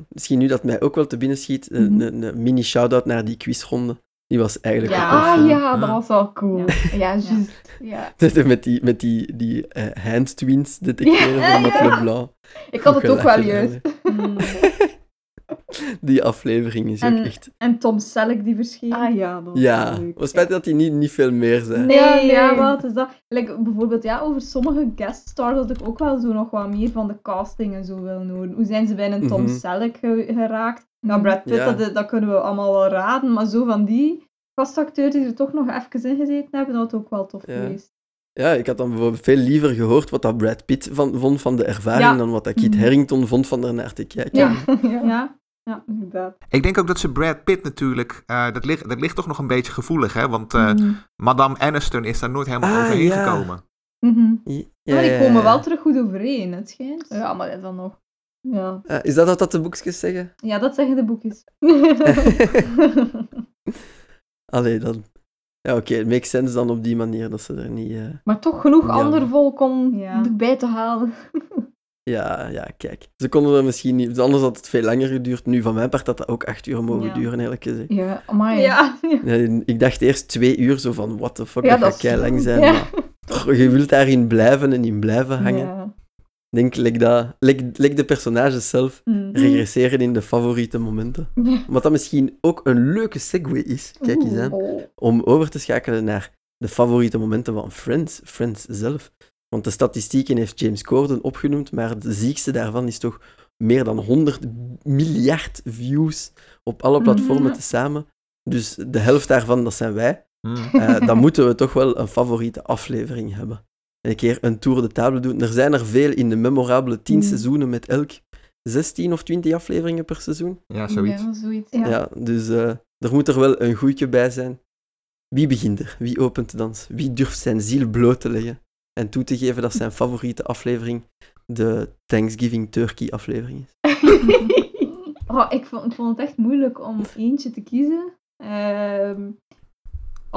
Misschien nu dat mij ook wel te binnen schiet, een, Mhm. een, een mini-shout-out naar die quizronde. Die was eigenlijk Ja. ook Ah ja, dat Ja. was wel cool. Ja. Ja, juist. Ja. met die, met die, die eh, hand twins detecteren Ja, van Matt ja. Leblanc. Ik had het ook wel juist. Die aflevering is ook En- echt... En Tom Selleck die verscheen. Ah ja, dat was Ja, leuk. het spijt dat hij niet, niet veel meer zei. Nee, Ja, nee. ja, wat is dat? Like, bijvoorbeeld ja, over sommige gueststars had ik ook wel zo nog wat meer van de casting en zo willen horen. Hoe zijn ze bij een Tom Mhm. Selleck ge- geraakt? Nou, Mhm. Brad Pitt, Ja. dat, dat kunnen we allemaal wel raden, maar zo van die gastacteurs die er toch nog even in gezeten hebben, dat had ook wel tof Ja. geweest. Ja, ik had dan bijvoorbeeld veel liever gehoord wat dat Brad Pitt van, vond van de ervaring Ja. dan wat dat Kit Mhm. Harington vond van er naar te kijken. Ja, Ja. ja, ja, inderdaad. Ik denk ook dat ze Brad Pitt natuurlijk, eh, dat, ligt, dat ligt toch nog een beetje gevoelig, hè? Want eh, Mhm. Madame Aniston is daar nooit helemaal Ah, overheen ja. gekomen. Mhm. Ja, maar die komen ja. wel terug goed overeen, het schijnt. Ja, maar dat dan nog. Ja, Eh, is dat wat dat de boekjes zeggen? ja dat zeggen de boekjes. Allee, dan. Ja, oké, het makes sense dan op die manier dat ze er niet. eh, maar toch genoeg Ja. ander volk om Ja. erbij te halen. Ja, ja, kijk. Ze konden er misschien niet. Anders had het veel langer geduurd. Nu, van mijn part had dat ook acht uur mogen Ja. duren, eerlijk gezegd. Ja, amai. ja, ik dacht eerst twee uur, zo van, what the fuck, Ja, dat dat gaat kei lang zijn. ja. Maar, je wilt daarin blijven en in blijven hangen. Denk, lik, dat, lik, lik de personages zelf Mm. regresseren in de favoriete momenten. Wat dat misschien ook een leuke segue is, kijk eens aan, om over te schakelen naar de favoriete momenten van Friends, Friends zelf. Want de statistieken heeft James Corden opgenoemd, maar de ziekste daarvan is toch meer dan 100 miljard views op alle platformen Mhm. tezamen. Dus de helft daarvan, dat zijn wij. Hm. Eh, dan moeten we toch wel een favoriete aflevering hebben. Een keer een tour de table doen. Er zijn er veel in de memorabele 10 Mm. seizoenen met elk 16 of 20 afleveringen per seizoen. Ja, zoiets. Ja, zoiets. Ja. Ja, dus eh, er moet er wel een goedje bij zijn. Wie begint er? Wie opent de dans? Wie durft zijn ziel bloot te leggen en toe te geven dat zijn favoriete aflevering de Thanksgiving Turkey aflevering is? Oh, ik, vond, ik vond het echt moeilijk om eentje te kiezen. Ehm,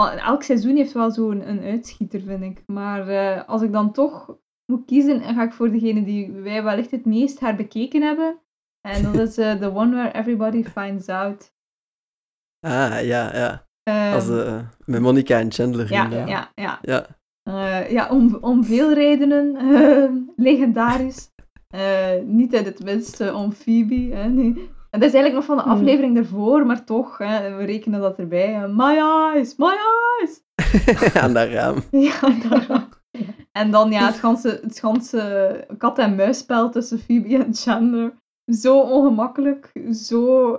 elk seizoen heeft wel zo'n een uitschieter, vind ik. Maar eh, als ik dan toch moet kiezen, dan ga ik voor degene die wij wellicht het meest herbekeken hebben. En dat is eh, The One Where Everybody Finds Out. Ah, ja, ja. Ehm, Als, eh, met Monica en Chandler. ja, ja, ja. ja. Ja, om, om veel redenen. eh, legendarisch. Niet in het minste om Phoebe. Hè, nee. En dat is eigenlijk nog van de Hmm. aflevering ervoor, maar toch, hè, we rekenen dat erbij. My eyes, my eyes. aan dat raam. Ja, daar. En dan ja, het ganse, het ganse kat-en-muisspel tussen Phoebe en Chandler. Zo ongemakkelijk, zo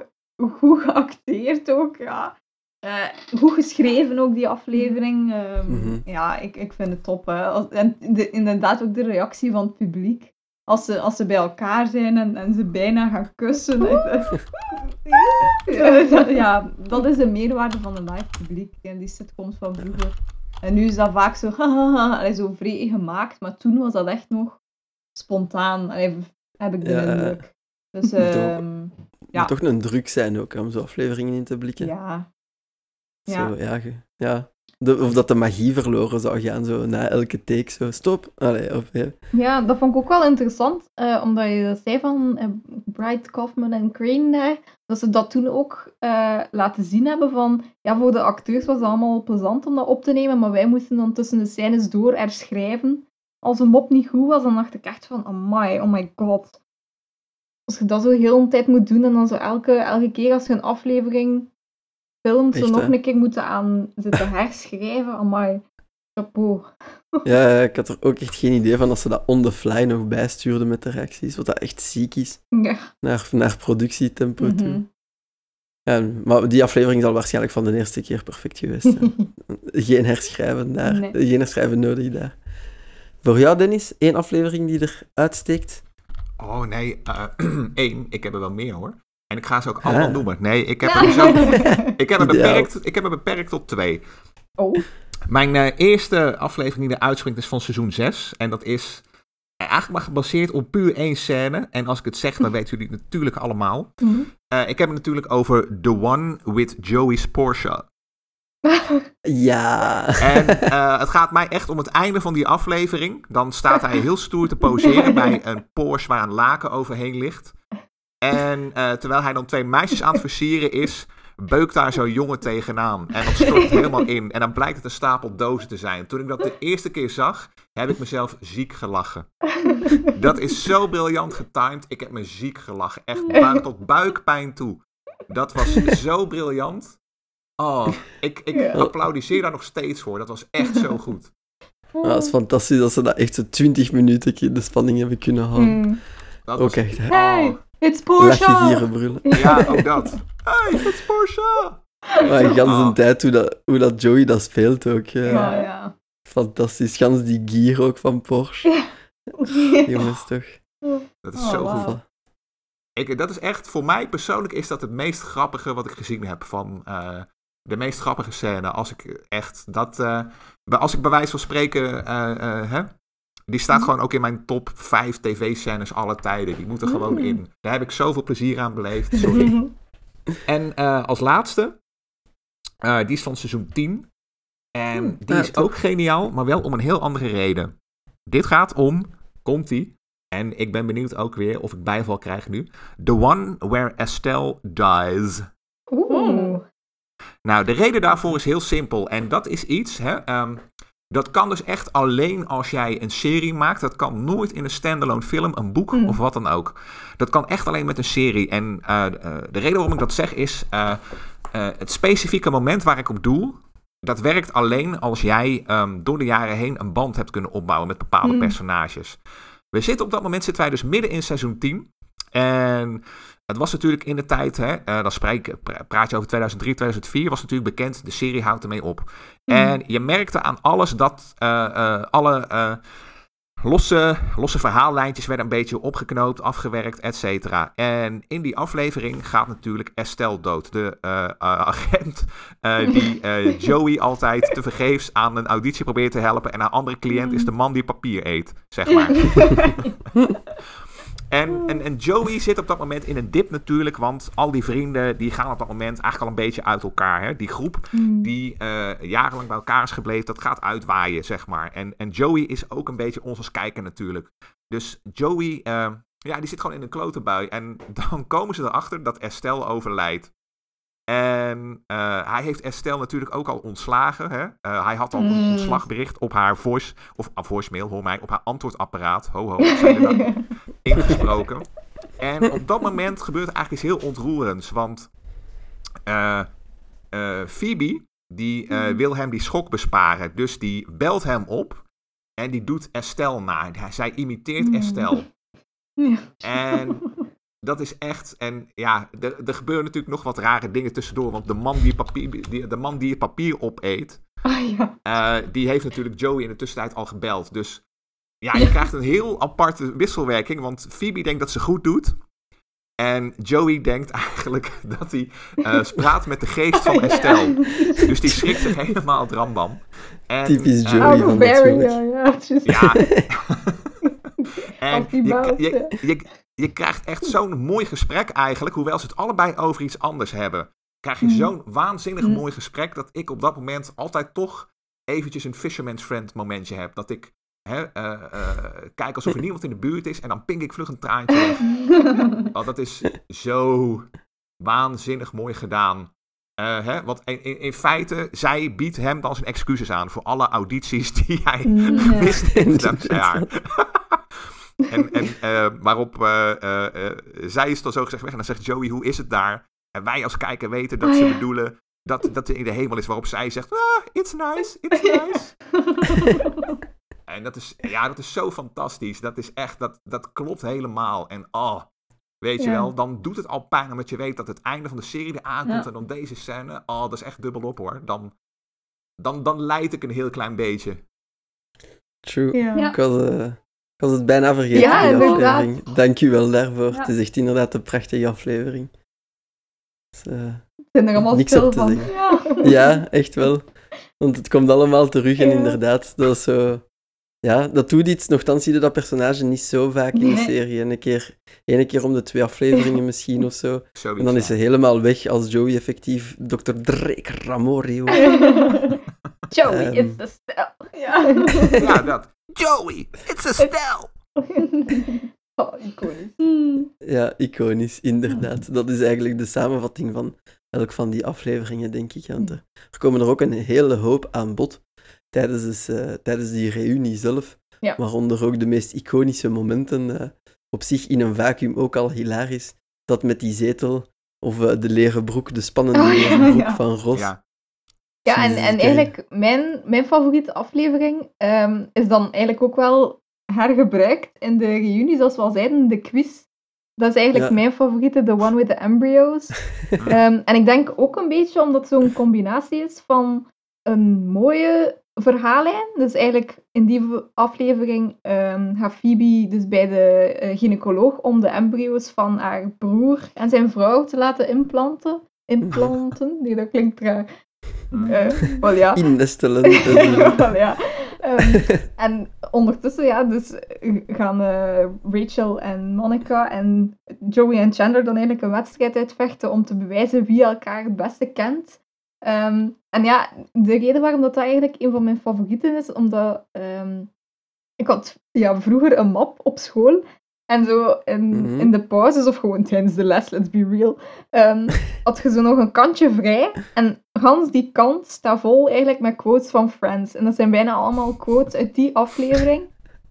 goed geacteerd ook, ja. Eh, goed geschreven ook, die aflevering. Ehm, Mhm. Ja, ik, ik vind het top. Hè. En de, inderdaad ook de reactie van het publiek. Als ze, als ze bij elkaar zijn en, en ze bijna gaan kussen. ja, ja, dat is de meerwaarde van een live publiek en die sitcoms van vroeger. En nu is dat vaak zo, allee, zo vrij gemaakt, maar toen was dat echt nog spontaan, allee, heb ik de Ja. indruk. Dus ehm, Ja. Moet toch een druk zijn ook om zo afleveringen in te blikken. ja. Ja. Zo, ja, ge- ja. Of dat de magie verloren zou gaan, zo na elke take, zo stop. Allee, of, ja. Dat vond ik ook wel interessant, eh, omdat je zei van eh, Bright, Kaufman en Crane daar, dat ze dat toen ook eh, laten zien hebben van, ja, voor de acteurs was het allemaal plezant om dat op te nemen, maar wij moesten dan tussen de scènes door herschrijven. Als een mop niet goed was, dan dacht ik echt van, amai, oh my god. Als je dat zo heel een tijd moet doen en dan zo elke, elke keer als je een aflevering filmt, zo nog een keer moeten aan zitten herschrijven, amai. Chapeau. ja, ja, ik had er ook echt geen idee van dat ze dat on the fly nog bijstuurden met de reacties, wat dat echt ziek is. Ja. Naar, naar productietempo toe. Mhm. Ja, maar die aflevering zal waarschijnlijk van de eerste keer perfect geweest zijn. geen herschrijven daar, Nee. geen herschrijven nodig daar. Voor jou, Dennis, één aflevering die er uitsteekt? Oh nee, eh, één. Ik heb er wel meer hoor. En ik ga ze ook allemaal noemen. Nee, ik heb, er, zo, ik, heb er beperkt, ik heb er beperkt tot twee. Oh. Mijn eh, eerste aflevering die eruit springt is van seizoen 6. En dat is eigenlijk maar gebaseerd op puur één scène. En als ik het zeg, dan weten jullie het natuurlijk allemaal. Mhm. Eh, ik heb het natuurlijk over The One with Joey's Porsche. Ja. En eh, het gaat mij echt om het einde van die aflevering. Dan staat hij heel stoer te poseren bij een Porsche waar een laken overheen ligt. En eh, terwijl hij dan twee meisjes aan het versieren is, beukt daar zo'n jongen tegenaan. En dan stort het helemaal in. En dan blijkt het een stapel dozen te zijn. Toen ik dat de eerste keer zag, heb ik mezelf ziek gelachen. Dat is zo briljant getimed. Ik heb me ziek gelachen. Echt buik tot buikpijn toe. Dat was zo briljant. Oh, ik, ik Ja. applaudisseer daar nog steeds voor. Dat was echt zo goed. Ja, dat is fantastisch dat ze dat echt zo 20 minuten de spanning hebben kunnen houden. Mm. Dat Ook was, echt, oh, it's Lach Porsche! je gieren brullen. ja, ook dat. Hey, is Porsche! Maar gans Oh. een tijd hoe dat, hoe dat Joey dat speelt ook. Ja, ja. Fantastisch. Gans die gier ook van Porsche. Jongens, toch? Dat is Oh, zo goed. Ik, dat is echt, voor mij persoonlijk is dat het meest grappige wat ik gezien heb van eh, de meest grappige scène. Als ik echt dat, eh, bij- als ik bij wijze van spreken, eh, eh, hè, Die staat gewoon ook in mijn top 5 tv-scènes alle tijden. Die moeten gewoon Mm. in. Daar heb ik zoveel plezier aan beleefd. Sorry. en eh, als laatste, eh, die is van seizoen 10. En Hmm, die ja, is ook geniaal, maar wel om een heel andere reden. Dit gaat om, komt-ie, en ik ben benieuwd ook weer of ik bijval krijg nu. The One Where Estelle Dies. Oeh. Nou, de reden daarvoor is heel simpel. En dat is iets, hè, ehm, dat kan dus echt alleen als jij een serie maakt. Dat kan nooit in een standalone film, een boek Hmm. of wat dan ook. Dat kan echt alleen met een serie. En eh, eh, de reden waarom ik dat zeg is, eh, het specifieke moment waar ik op doel, dat werkt alleen als jij ehm, door de jaren heen een band hebt kunnen opbouwen met bepaalde Hmm. personages. We zitten op dat moment zitten wij dus midden in seizoen 10. En het was natuurlijk in de tijd, hè, eh, dan spreek, pra- praat je over 2003, 2004, was natuurlijk bekend, de serie houdt ermee op. En je merkte aan alles dat eh, eh, alle losse, losse verhaallijntjes werden een beetje opgeknoopt, afgewerkt, et cetera. En in die aflevering gaat natuurlijk Estelle dood, de agent die Joey altijd tevergeefs aan een auditie probeert te helpen. En haar andere cliënt is de man die papier eet, zeg maar. En, en, en Joey zit op dat moment in een dip natuurlijk, want al die vrienden die gaan op dat moment eigenlijk al een beetje uit elkaar. Hè? Die groep die eh, jarenlang bij elkaar is gebleven, dat gaat uitwaaien, zeg maar. En, en Joey is ook een beetje ons als kijker natuurlijk. Dus Joey, eh, ja, die zit gewoon in een klote bui. En dan komen ze erachter dat Estelle overlijdt. En eh, hij heeft Estelle natuurlijk ook al ontslagen. Hè? Eh, hij had al een Mm. ontslagbericht op haar voice, of uh, voicemail, hoor mij, op haar antwoordapparaat. Ho, ho, dat? ingesproken. En op dat moment gebeurt eigenlijk iets heel ontroerends. Want eh, Phoebe, die eh, wil hem die schok besparen. Dus die belt hem op. En die doet Estelle na. Zij imiteert Hmm. Estelle. Ja. En dat is echt. En ja, er, er gebeuren natuurlijk nog wat rare dingen tussendoor. Want de man die, papier, die, de man die het papier opeet. Ah ja. eh, die heeft natuurlijk Joey in de tussentijd al gebeld. Dus ja, je krijgt een heel aparte wisselwerking. Want Phoebe denkt dat ze goed doet. En Joey denkt eigenlijk dat hij eh, praat met de geest van Estelle. Dus die schrikt zich helemaal het rambam. En, Typisch eh, Joey. Out van Barry, ja, ja. en je, je. Je, krijgt echt zo'n mooi gesprek eigenlijk, hoewel ze het allebei over iets anders hebben. Krijg je Mm. zo'n waanzinnig Mm. mooi gesprek dat ik op dat moment altijd toch eventjes een fisherman's friend momentje heb. Dat ik hè, eh, eh, kijk alsof er niemand in de buurt is en dan pink ik vlug een traantje weg. Oh, dat is zo waanzinnig mooi gedaan. Eh, hè? Want in, in, in feite, zij biedt hem dan zijn excuses aan voor alle audities die hij ja. gemist heeft dankzij haar. En en eh, waarop eh, eh, zij is dan zo gezegd weg en dan zegt Joey, hoe is het daar? En wij als kijker weten dat Ah, ze ja. bedoelen dat, dat in de hemel is. Waarop zij zegt, ah, it's nice, it's nice. En dat is, ja, dat is zo fantastisch. Dat is echt, dat, dat klopt helemaal. En oh, weet je wel, dan doet het al pijn omdat je weet dat het einde van de serie er aankomt. Ja. En dan deze scène, oh, dat is echt dubbel op hoor. Dan, dan, dan leid ik een heel klein beetje. True. Ja. Ik, ik was het bijna vergeten, Ja, die inderdaad. aflevering. Dank u wel daarvoor. Ja. Het is echt inderdaad een prachtige aflevering. Dus, eh, Ik ben er allemaal Niks stil op te van. zeggen. Ja. ja, echt wel. Want het komt allemaal terug en Ja. inderdaad, dat is zo... Ja, dat doet iets. Nochtans zie je dat personage niet zo vaak in de serie. En een keer, ene keer om de twee afleveringen misschien of zo. Zoiets, En dan is ze ja. helemaal weg als Joey effectief Dr. Drake Ramorio. Joey, Ehm. it's the style. Ja. Ja, dat. Joey, it's a style. oh, iconisch. Ja, iconisch, inderdaad. Dat is eigenlijk de samenvatting van elk van die afleveringen, denk ik. Want er, komen er ook een hele hoop aan bod tijdens, dus, eh, tijdens die reunie zelf. Ja. Waaronder ook de meest iconische momenten. eh, op zich in een vacuüm ook al hilarisch. Dat met die zetel, of eh, de leren broek, de spannende Oh, ja, leren broek ja. van Ros. Ja, Ja, en, Jezus, en eigenlijk mijn, mijn favoriete aflevering ehm, is dan eigenlijk ook wel hergebruikt in de reunie, zoals we al zeiden, de quiz. Dat is eigenlijk Ja. mijn favoriete, the one with the embryos. Ehm, en ik denk ook een beetje omdat het zo'n combinatie is van een mooie verhaallijn. Dus eigenlijk in die aflevering ehm, gaat Phoebe dus bij de eh, gynaecoloog om de embryo's van haar broer en zijn vrouw te laten implanten. Implanten? Nee, dat klinkt raar. Eh, wel ja. Innestelen. eh, Wel ja. Ehm, en ondertussen, ja, dus gaan uh, Rachel en Monica en Joey en Chandler dan eigenlijk een wedstrijd uitvechten om te bewijzen wie elkaar het beste kent. Um, en ja, de reden waarom dat, dat eigenlijk een van mijn favorieten is, omdat um, ik had ja, vroeger een map op school en zo in, mhm. in de pauzes, of gewoon tijdens de les, let's be real, had je zo nog een kantje vrij. En gans die kant staat vol eigenlijk met quotes van Friends. En dat zijn bijna allemaal quotes uit die aflevering,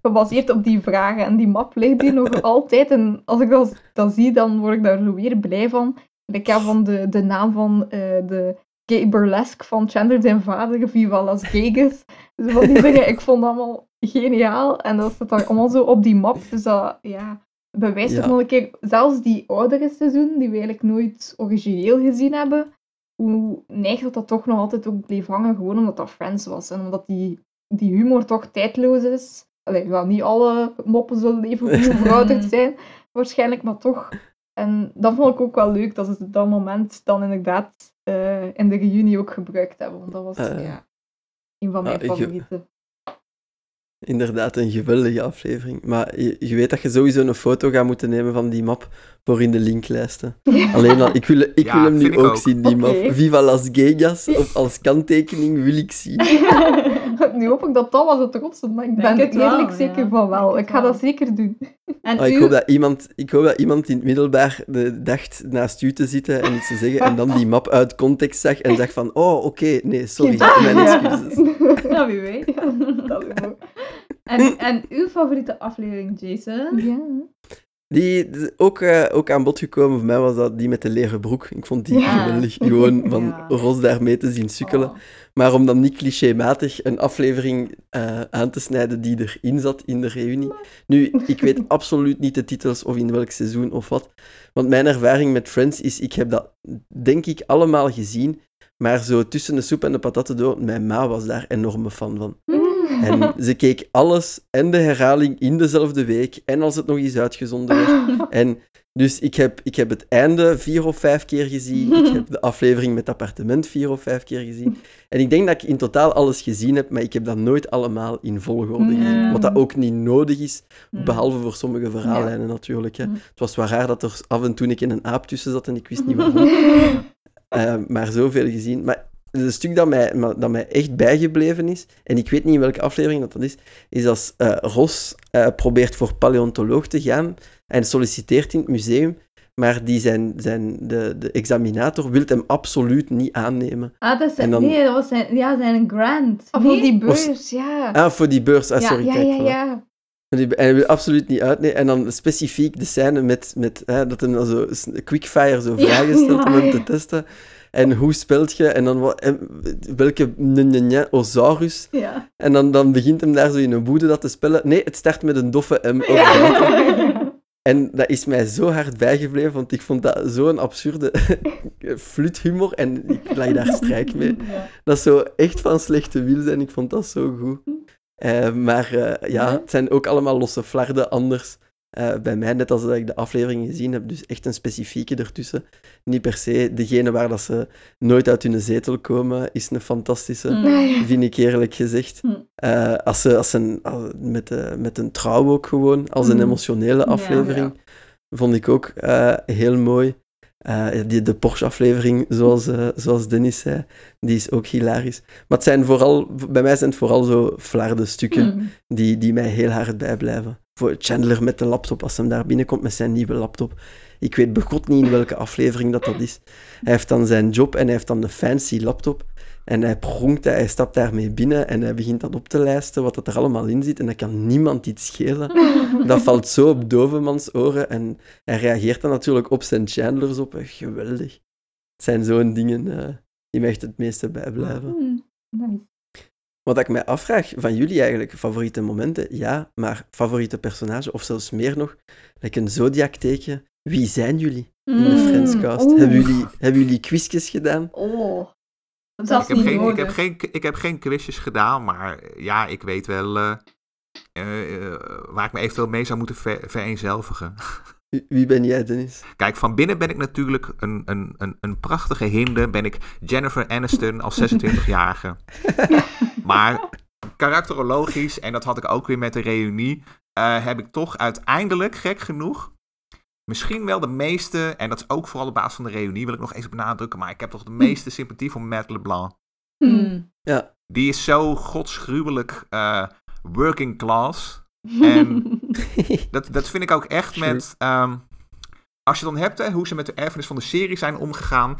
gebaseerd op die vragen. En die map ligt hier nog altijd. En als ik dat, dat zie, dan word ik daar weer blij van. Ik heb van de, de naam van uh, de gay burlesque van Chandler zijn vader, Viva Las Vegas. Dus van die dingen, ik vond dat allemaal geniaal. En dat zit dan allemaal zo op die map. Dus dat ja, bewijst ja. nog een keer, zelfs die oudere seizoen, die we eigenlijk nooit origineel gezien hebben, hoe neigt dat toch nog altijd ook bleef hangen, gewoon omdat dat Friends was. En omdat die, die humor toch tijdloos is. Allee, wel, niet alle moppen zullen even goed verouderd zijn, waarschijnlijk, maar toch. En dat vond ik ook wel leuk, dat ze dat moment dan inderdaad uh, in de reunie ook gebruikt hebben. Want dat was uh, ja, een van mijn uh, favorieten inderdaad een geweldige aflevering. Maar je, je, weet dat je sowieso een foto gaat moeten nemen van die map voor in de linklijsten. Alleen al, ik wil, ik wil hem nu ook, zien, die map. Viva Las Vegas, of als kanttekening wil ik zien. nu hoop ik dat dat was het trotste, maar ik ben er eerlijk zeker van wel. Ik ga dat zeker doen. En oh, ik, hoop dat iemand, ik hoop dat iemand in het middelbaar de, dacht naast u te zitten en iets te zeggen, en dan die map uit context zag en zag van, oh, oké, nee, sorry, mijn excuses. Ja, wie weet. Dat en, en uw favoriete aflevering, Jason? Ja. Die, ook, uh, ook aan bod gekomen voor mij was dat die met de leren broek. Ik vond die geweldig. Gewoon van ja. Ros daarmee te zien sukkelen. Oh. Maar om dan niet clichématig een aflevering uh, aan te snijden die erin zat in de reunie. Nu, ik weet absoluut niet de titels of in welk seizoen of wat. Want mijn ervaring met Friends is, ik heb dat denk ik allemaal gezien. Maar zo tussen de soep en de patatten door, mijn ma was daar enorme fan van. Mm. En ze keek alles en de herhaling in dezelfde week en als het nog eens uitgezonden werd. En dus ik heb, ik heb het einde vier of vijf keer gezien. Ik heb de aflevering met het appartement vier of vijf keer gezien. En ik denk dat ik in totaal alles gezien heb, maar ik heb dat nooit allemaal in volgorde gezien. Wat dat ook niet nodig is, behalve voor sommige verhaallijnen natuurlijk. Hè. Het was wel raar dat er af en toe ik in een aap tussen zat en ik wist niet waarom. Uh, maar zoveel gezien. Maar een stuk dat mij, dat mij echt bijgebleven is, en ik weet niet in welke aflevering dat, dat is, is als uh, Ros uh, probeert voor paleontoloog te gaan en solliciteert in het museum, maar die zijn, zijn, de, de examinator wil hem absoluut niet aannemen. Ah, dat is, dan, nee, dat was zijn, ja, zijn grant. Nee? Voor die beurs, ja. Ah, voor die beurs, ah, sorry. Ja, kijk, ja, ja. ja. En hij wil absoluut niet uitnemen. En dan specifiek de scène met, met hè, dat hij zo quickfire zo vragen stelt om hem te testen. En hoe spelt je? En dan welke osaurus? Ja. En dan, dan begint hem daar zo in een boede dat te spellen. Nee, het start met een doffe M. Ja. En dat is mij zo hard bijgebleven, want ik vond dat zo'n absurde fluthumor. En ik lag daar strijk mee. Dat is zo echt van slechte wil zijn. Ik vond dat zo goed. Uh, maar uh, ja, het zijn ook allemaal losse flarden anders. Uh, bij mij, net als dat ik de aflevering gezien heb, dus echt een specifieke ertussen. Niet per se degene waar dat ze nooit uit hun zetel komen, is een fantastische, mm. vind ik eerlijk gezegd. Mm. Uh, als ze, als ze met, uh, met een trouw ook gewoon, als een mm. emotionele aflevering, ja, ja. vond ik ook heel mooi. die, de Porsche-aflevering, zoals, zoals Dennis zei, die is ook hilarisch. Maar het zijn vooral, bij mij zijn het vooral zo flarde stukken die, die mij heel hard bijblijven voor Chandler met de laptop, als hij daar binnenkomt met zijn nieuwe laptop. Ik weet begot niet in welke aflevering dat dat is. Hij heeft dan zijn job en hij heeft dan de fancy laptop. En hij pronkt, hij stapt daarmee binnen en hij begint dat op te lijsten, wat er allemaal in zit. En dat kan niemand iets schelen. Dat valt zo op Dovermans oren. En hij reageert dan natuurlijk op zijn Chandlers op. Geweldig. Het zijn zo'n dingen uh, die me echt het meeste bijblijven. Wat ik mij afvraag van jullie eigenlijk, favoriete momenten, ja, maar favoriete personage, of zelfs meer nog, like een zodiac-teken. Wie zijn jullie in de mm, Friendscast? Hebben jullie, hebben jullie quizjes gedaan? Oh, dat ik, heb geen, ik, heb geen, ik heb geen quizjes gedaan, maar ja, ik weet wel uh, uh, waar ik me eventueel mee zou moeten ver vereenzelvigen. Wie ben jij, Dennis? Kijk, van binnen ben ik natuurlijk een, een, een, een prachtige hinde. Ben ik Jennifer Aniston als 26-jarige. maar karakterologisch, en dat had ik ook weer met de reunie, uh, heb ik toch uiteindelijk, gek genoeg, misschien wel de meeste, en dat is ook vooral op basis van de reunie, wil ik nog eens benadrukken, maar ik heb toch de meeste sympathie voor Matt LeBlanc. Hmm. Ja. Die is zo godsgruwelijk uh, working class. En dat, dat vind ik ook echt Sure. met. Um, als je dan hebt hè, hoe ze met de erfenis van de serie zijn omgegaan.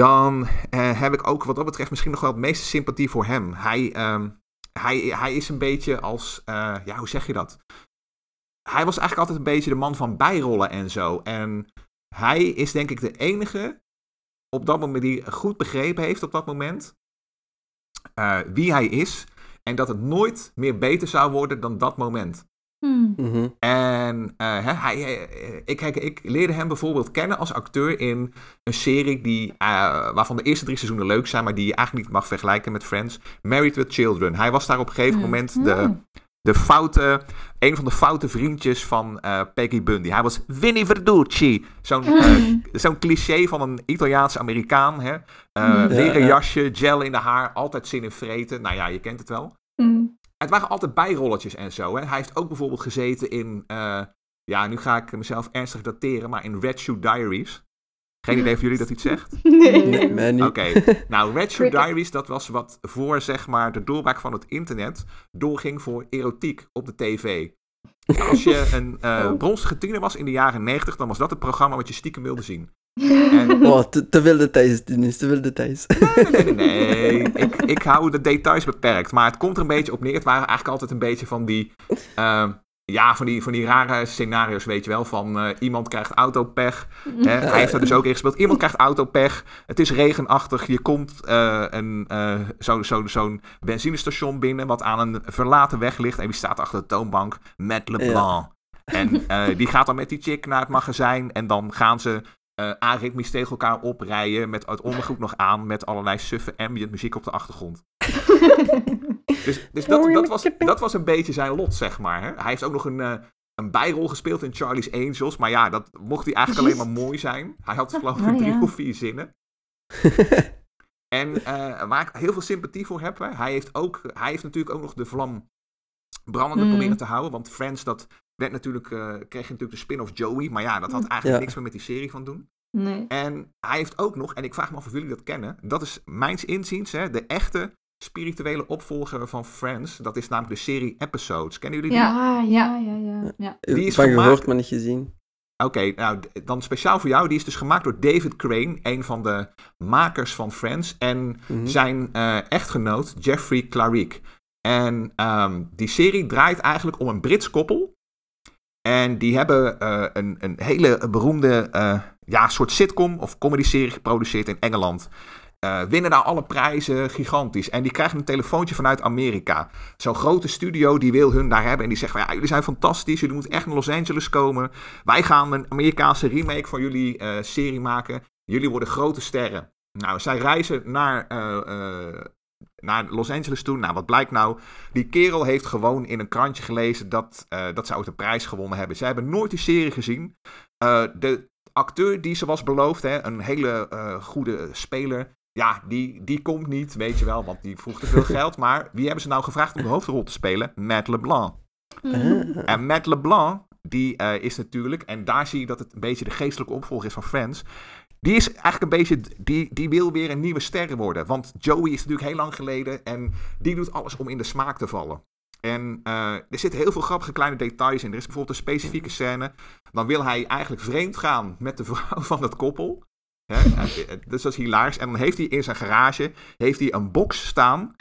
Dan uh, heb ik ook wat dat betreft misschien nog wel het meeste sympathie voor hem. Hij, um, hij, hij is een beetje als. Uh, ja, hoe zeg je dat? Hij was eigenlijk altijd een beetje de man van bijrollen en zo. En hij is denk ik de enige op dat moment die goed begrepen heeft op dat moment. Uh, wie hij is. En dat het nooit meer beter zou worden dan dat moment. Hmm. Mm -hmm. En uh, hij, ik, ik, ik, leerde hem bijvoorbeeld kennen als acteur in een serie die, uh, waarvan de eerste drie seizoenen leuk zijn, maar die je eigenlijk niet mag vergelijken met Friends. Married with Children. Hij was daar op een gegeven moment de, de foute, een van de foute vriendjes van uh, Peggy Bundy. Hij was Winnie Verducci. Zo'n zo'n cliché van een Italiaanse Amerikaan. Hè? Hmm. leren jasje, gel in de haar, altijd zin in vreten. Nou ja, je kent het wel. Hmm. Het waren altijd bijrolletjes en zo. Hè. Hij heeft ook bijvoorbeeld gezeten in... Uh, ja, nu ga ik mezelf ernstig dateren, maar in Red Shoe Diaries. Geen idee of jullie dat iets zegt? Nee. nee niet. Oké, okay. nou Red Shoe Diaries, dat was wat voor zeg maar de doorbraak van het internet doorging voor erotiek op de tv. Als je een uh, Oh. bronstige tiener was in de jaren 90, dan was dat het programma wat je stiekem wilde zien. En... Oh, te, te, veel details, Dennis, te veel details. Nee, nee, nee, nee. ik, ik hou de details beperkt. Maar het komt er een beetje op neer. Het waren eigenlijk altijd een beetje van die... Uh, ja, van die, van die rare scenario's, weet je wel. Van uh, iemand krijgt autopech. Hè? Hij heeft er dus ook in gespeeld. Iemand krijgt autopech. Het is regenachtig. Je komt uh, een, uh, zo'n zo, zo benzinestation binnen... wat aan een verlaten weg ligt. En wie staat achter de toonbank? Matt LeBlanc. Ja. En die gaat dan met die chick naar het magazijn. En dan gaan ze uh, aritmisch tegen elkaar oprijden. Met het ondergoed nog aan. Met allerlei suffe ambient muziek op de achtergrond. dus dus dat, dat, was, dat was een beetje zijn lot, zeg maar. Hè? Hij heeft ook nog een, uh, een bijrol gespeeld in Charlie's Angels. Maar ja, dat mocht hij eigenlijk alleen maar mooi zijn. Hij had geloof ik Oh, drie ja. of vier zinnen. en uh, waar ik heel veel sympathie voor heb. Hè? Hij, heeft ook, hij heeft natuurlijk ook nog de vlam brandende Mm. proberen te houden. Want Friends, dat werd natuurlijk, uh, kreeg je natuurlijk de spin-off Joey. Maar ja, dat had eigenlijk Ja. niks meer met die serie van doen. Nee. En hij heeft ook nog, en ik vraag me af of jullie dat kennen. Dat is mijns inziens hè, de echte spirituele opvolger van Friends. Dat is namelijk de serie Episodes. Kennen jullie die? Ja, ja, ja, ja. ja. Die is Van gemaakt- gehoord, maar niet gezien. Oké, nou dan speciaal voor jou. Die is dus gemaakt door David Crane, een van de makers van Friends. En Mhm. zijn eh, echtgenoot Jeffrey Clarick. En ehm, die serie draait eigenlijk om een Brits koppel. En die hebben eh, een, een hele beroemde eh, ja, soort sitcom of comedy-serie geproduceerd in Engeland. Eh, winnen daar alle prijzen, gigantisch. En die krijgen een telefoontje vanuit Amerika. Zo'n grote studio die wil hun daar hebben. En die zegt ja, jullie zijn fantastisch. Jullie moeten echt naar Los Angeles komen. Wij gaan een Amerikaanse remake van jullie serie maken. Jullie worden grote sterren. Nou, zij reizen naar, naar Los Angeles toe. Nou, wat blijkt nou? Die kerel heeft gewoon in een krantje gelezen dat, eh, dat ze ooit een prijs gewonnen hebben. Zij hebben nooit die serie gezien. Eh, de acteur die ze was beloofd, hè, een hele eh, goede speler. Ja, die, die komt niet, weet je wel, want die vroeg te veel geld. Maar wie hebben ze nou gevraagd om de hoofdrol te spelen? Matt LeBlanc. Ah. En Matt LeBlanc, die is natuurlijk, en daar zie je dat het een beetje de geestelijke opvolger is van Friends. Die is eigenlijk een beetje, die, die wil weer een nieuwe ster worden. Want Joey is natuurlijk heel lang geleden en die doet alles om in de smaak te vallen. En uh, er zitten heel veel grappige kleine details in. Er is bijvoorbeeld een specifieke scène. Dan wil hij eigenlijk vreemd gaan met de vrouw van dat koppel. Hè? dus dat is hilarisch. En dan heeft hij in zijn garage heeft hij een box staan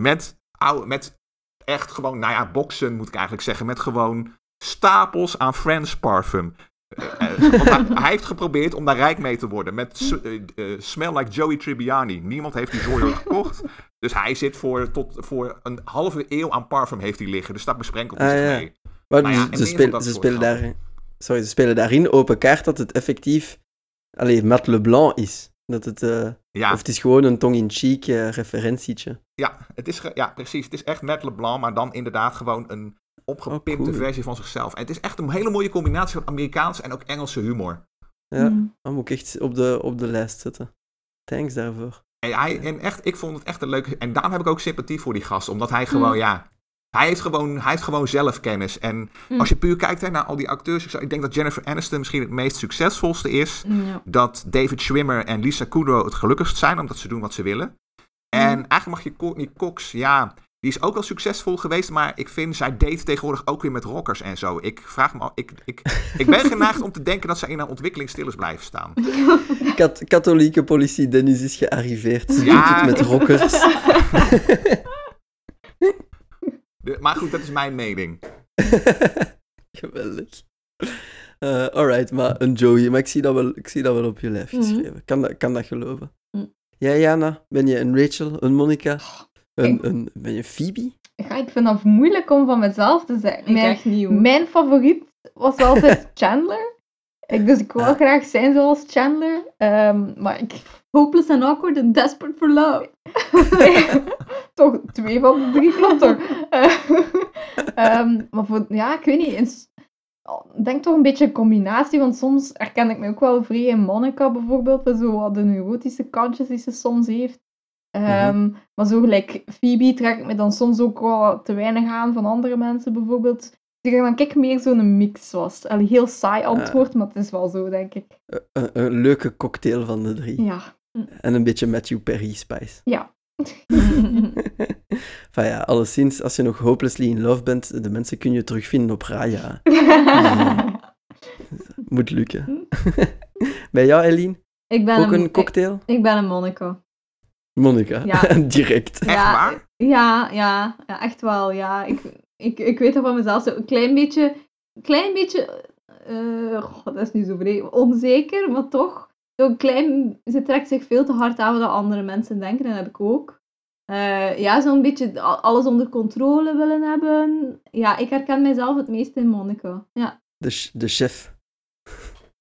met, met echt gewoon, nou ja, boxen moet ik eigenlijk zeggen. Met gewoon stapels aan Friends parfum. Uh, want hij, hij, heeft geprobeerd om daar rijk mee te worden. Met uh, Smell Like Joey Tribbiani. Niemand heeft die zooi gekocht. Dus hij zit voor, tot, voor een halve eeuw aan parfum heeft hij liggen. Dus dat besprenkelt hij Ah, ja. mee. Maar Nou ja, ze, spelen, daar, sorry, ze spelen daarin open kaart dat het effectief allee, Matt LeBlanc is. Dat het, uh, Ja. Of het is gewoon een tong-in-cheek uh, referentietje. Ja, het is ja, precies. Het is echt Matt LeBlanc, maar dan inderdaad gewoon een opgepimpte Oh, cool. versie van zichzelf. En het is echt een hele mooie combinatie van Amerikaanse en ook Engelse humor. Ja, Mm. dat moet ik echt op de, op de lijst zetten. Thanks daarvoor. En, hij, en echt, ik vond het echt een leuke... En daarom heb ik ook sympathie voor die gast. Omdat hij gewoon, ja... Hij heeft gewoon, hij heeft gewoon zelfkennis. En Mm. als je puur kijkt hè, naar al die acteurs... Ik, zou- ik denk dat Jennifer Aniston misschien het meest succesvolste is. Ja. Dat David Schwimmer en Lisa Kudrow het gelukkigst zijn... omdat ze doen wat ze willen. En eigenlijk mag je Courtney Cox... Ja, die is ook wel succesvol geweest... maar ik vind, zij date tegenwoordig ook weer met rockers en zo. Ik vraag me al... Ik, ik, ik ben geneigd om te denken dat zij in haar ontwikkeling stil is blijven staan. Kat- katholieke politie Dennis is gearriveerd. Ze Ja. doet het met rockers. De- maar goed, dat is mijn mening. Geweldig. Eh, alright, maar een Joey. Maar ik zie dat wel, ik zie dat wel op je lijf Mhm. geschreven. kan, dat, kan dat geloven? Mhm. Jij, Jana? Ben je een Rachel, een Monica? Een, ik- een, ben je Phoebe? Ja, ik vind dat moeilijk om van mezelf te zeggen. Ik Mijn, echt niet, hoor. mijn favoriet was wel altijd Chandler. Ik, dus ik wil Ah. graag zijn zoals Chandler. Ehm, maar ik... Hopeless and awkward and desperate for love. toch twee van de drie klopt toch? Eh, ehm, maar voor, ja, ik weet niet. Ik denk toch een beetje een combinatie, want soms herken ik me ook wel vrij in Monica bijvoorbeeld, zo wat de neurotische kantjes die ze soms heeft. Ehm, Maar zo gelijk Phoebe trek ik me dan soms ook wel te weinig aan van andere mensen bijvoorbeeld. Dus ik denk dat ik meer zo'n mix was. Allee, heel saai antwoord, maar het is wel zo, denk ik. Een, een leuke cocktail van de drie. Ja. En een beetje Matthew Perry spice. Ja. Van ja, alleszins, als je nog hopelessly in love bent, de mensen kun je terugvinden op Raya. Moet lukken. Bij jou, Eline? ik ben Ook een, een cocktail? Ik, ik ben een Monica. Monica. Ja. Direct. Echt Ja, waar? Ja, ja, ja, echt wel. Ja. Ik, ik, ik weet dat van mezelf zo een klein beetje, klein beetje, eh, goh, dat is nu zo vreemd, onzeker, maar toch. Zo'n klein, ze trekt zich veel te hard aan wat andere mensen denken, en dat heb ik ook. Eh, ja, zo'n beetje alles onder controle willen hebben. Ja, ik herken mijzelf het meest in Monica. Ja, De, de chef.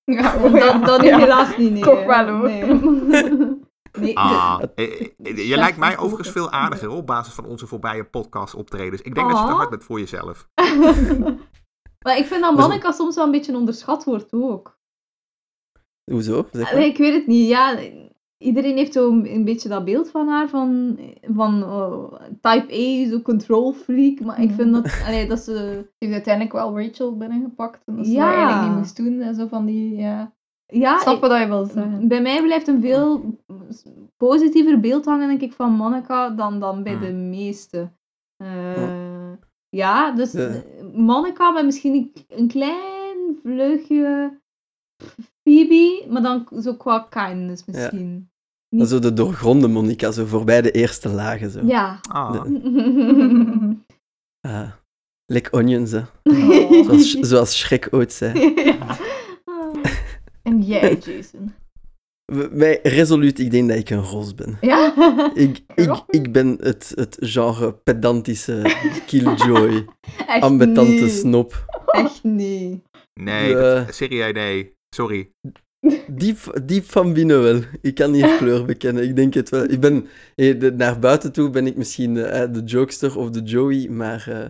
Ja, dat, dat ja. helaas niet. Nee, Toch wel, hoor. Nee. nee, Ah, eh, eh, je chef lijkt mij overigens veel aardiger op basis van onze voorbije podcast optredens. Ik denk dat je te Oh. hard bent voor jezelf. maar ik vind dat Monica soms wel een beetje onderschat wordt ook. Hoezo? Zeg maar. Allee, ik weet het niet. Ja, iedereen heeft zo een beetje dat beeld van haar, van, van oh, type A, zo control freak. Maar ik vind dat, allee, dat ze... Ze heeft uiteindelijk wel Rachel binnengepakt. En dat ze Ja. dat eigenlijk niet moest doen. En zo van die, ja... Ja, Snap wat je wil zeggen. bij mij blijft een veel positiever beeld hangen, denk ik, van Monica dan, dan bij Hmm. de meeste. Eh, ja, dus de- Monica met misschien een, een klein vleugje Phoebe, maar dan zo qua kindness misschien. Is zo de doorgronde Monica, zo voorbij de eerste lagen. Zo. Ja. Ah. Ah, like onions, hè. Oh. Zoals, zoals Shrek ooit zei. En jij, Jason. W- Mij resoluut, ik denk dat ik een ros ben. Ja? Ik, ik, ik ben het, het genre pedantische killjoy, Echt ambetante niet. snop. Echt niet. Nee, dat- serieus, nee. Sorry. Diep, diep van binnen wel. Ik kan hier kleur bekennen. Ik denk het wel. Ik ben, eh, de- naar buiten toe ben ik misschien eh, de jokester of de Joey, maar eh,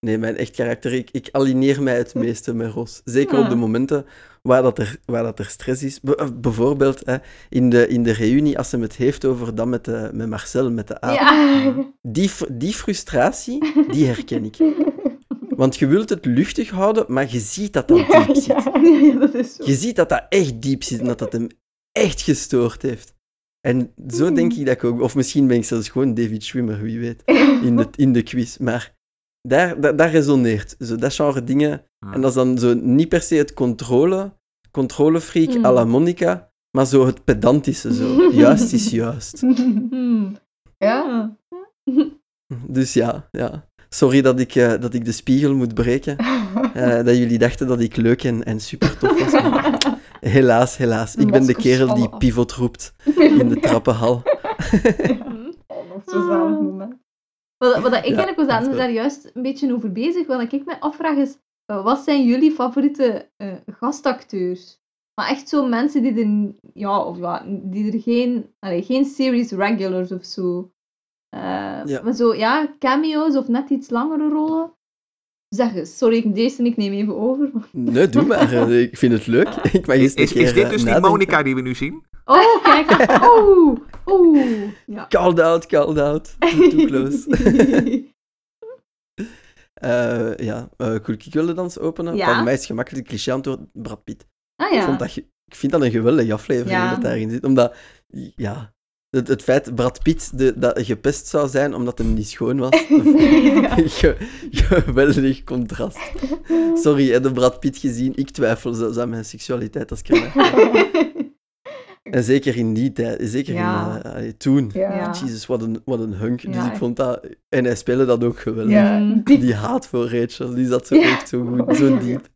nee, mijn echt karakter, ik, ik alineer mij het meeste met Ros. Zeker op de momenten waar, dat er, waar dat er stress is. Eh, bijvoorbeeld eh, in, de, in de reunie, als ze het heeft over dat met, de, met Marcel, met de aap. Ja. Die, die frustratie, die herken ik. Want je wilt het luchtig houden, maar je ziet dat dat diep zit. ja, dat is zo. Je ziet dat dat echt diep zit en dat dat hem echt gestoord heeft. En zo denk ik dat ik ook... Of misschien ben ik zelfs gewoon David Schwimmer, wie weet, in de, in de quiz. Maar daar, daar, daar resoneert. Zo dat genre dingen. En dat is dan zo niet per se het controle, controlefreak Mm. à la Monica, maar zo het pedantische. Zo. Juist is juist. Ja? Dus ja, ja. Sorry dat ik, eh, dat ik de spiegel moet breken. Eh, dat jullie dachten dat ik leuk en, en super tof was. maar helaas, helaas. Ik ben de kerel die pivot roept in de trappenhal. Oh, nog zo'n moment. Wat, wat ik Ja, eigenlijk was wel- daar juist een beetje over bezig. Wat ik me afvraag is, eh, wat zijn jullie favoriete eh, gastacteurs? Maar echt zo mensen die er, ja, of ja, die er geen, allee, geen series regulars of zo. Eh, Ja. Maar zo, ja, cameo's of net iets langere rollen. Zeg eens, sorry, ik- deze en ik neem even over. Nee, doe maar. Ik vind het leuk. Ik mag eens een Is, is dit dus die. Monica die we nu zien? Oh, kijk. Oh, oh. Ja. Called out, called out. Too close. Eh, ja, uh, Cool Kick wilde dans openen. Ja. Van mij is het gemakkelijk cliché antwoord Brad Pitt. Ah Ik, vond ja. dat, ik vind dat een geweldige aflevering Ja. dat daarin zit. Omdat, ja, het, het feit Brad Pitt de, dat gepest zou zijn omdat hem niet schoon was. Ge- geweldig contrast. Sorry, heb je Brad Pitt gezien? Ik twijfel zelfs aan mijn seksualiteit als ik En zeker in die tijd, zeker Ja. in, eh, allee, toen. Ja. Jezus, wat een, wat een hunk. Dus ik vond dat... En hij speelde dat ook geweldig. Ja, die, Die haat voor Rachel, die zat zo Ja. echt zo goed, zo diep.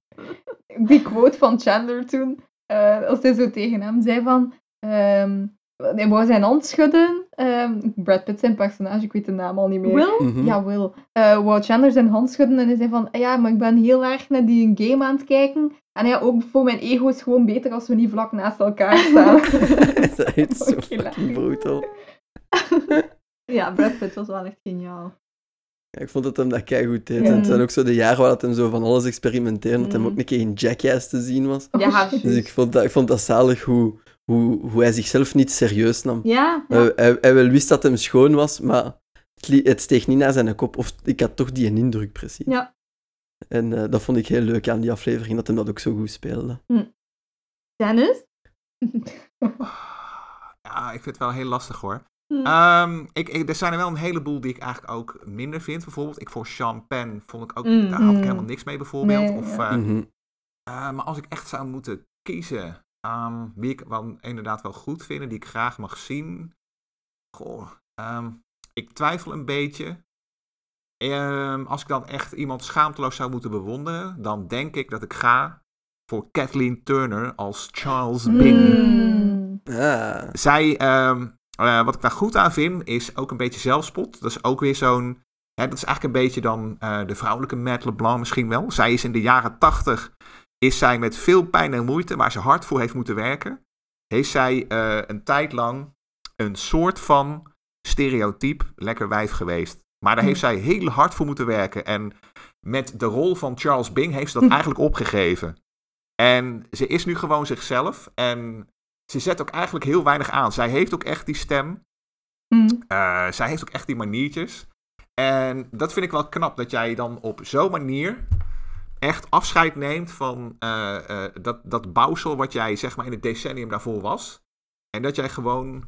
die quote van Chandler toen, eh, als hij zo tegen hem zei van... ehm hij wou zijn hand schudden. ehm, Brad Pitt zijn personage, ik weet de naam al niet meer. Will? Mhm. Ja, Will. Eh wou Chandler zijn hand schudden en hij zei van, ja, maar ik ben heel erg naar die game aan het kijken. En ja, ook voor mijn ego is het gewoon beter als we niet vlak naast elkaar staan. dat is zo fucking brutal. Ja, Brad Pitt was wel echt geniaal. Ja, ik vond dat hem dat keigoed deed. Ja. En het zijn ook zo de jaren waar dat hem zo van alles experimenteerde, dat hem Mm. ook een keer in Jackass te zien was. Ja, Dus ik vond dat, ik vond dat zalig hoe, hoe, hoe hij zichzelf niet serieus nam. ja. Hij, hij, hij wel wist dat hem schoon was, maar het, het steeg niet naar zijn kop. Of ik had toch die indruk precies. Ja. En eh, dat vond ik heel leuk aan die aflevering, dat hij dat ook zo goed speelde. Dennis? Ja, ik vind het wel heel lastig hoor. Hm. Ehm, ik, ik, er zijn er wel een heleboel die ik eigenlijk ook minder vind. Bijvoorbeeld, ik voor Sean Penn vond ik ook, Mm. daar had ik helemaal niks mee bijvoorbeeld. Nee, of, ja. eh, Mhm. eh, maar als ik echt zou moeten kiezen, ehm, wie ik wel, inderdaad wel goed vind en die ik graag mag zien. Goh, ehm, ik twijfel een beetje. Ehm, als ik dan echt iemand schaamteloos zou moeten bewonderen, dan denk ik dat ik ga voor Kathleen Turner als Charles Bing. Mm. Ah. Zij, ehm, eh, wat ik daar goed aan vind, is ook een beetje zelfspot. Dat is ook weer zo'n. Hè, dat is eigenlijk een beetje dan eh, de vrouwelijke Matt LeBlanc misschien wel. Zij is in de jaren tachtig. Is zij met veel pijn en moeite, waar ze hard voor heeft moeten werken. Heeft zij eh, een tijd lang een soort van stereotype lekker wijf geweest. Maar daar heeft zij heel hard voor moeten werken. En met de rol van Charles Bing heeft ze dat eigenlijk opgegeven. En ze is nu gewoon zichzelf. En ze zet ook eigenlijk heel weinig aan. Zij heeft ook echt die stem. Mm. Eh, zij heeft ook echt die maniertjes. En dat vind ik wel knap, dat jij dan op zo'n manier echt afscheid neemt van eh, eh, dat, dat bouwsel wat jij zeg maar in het decennium daarvoor was. En dat jij gewoon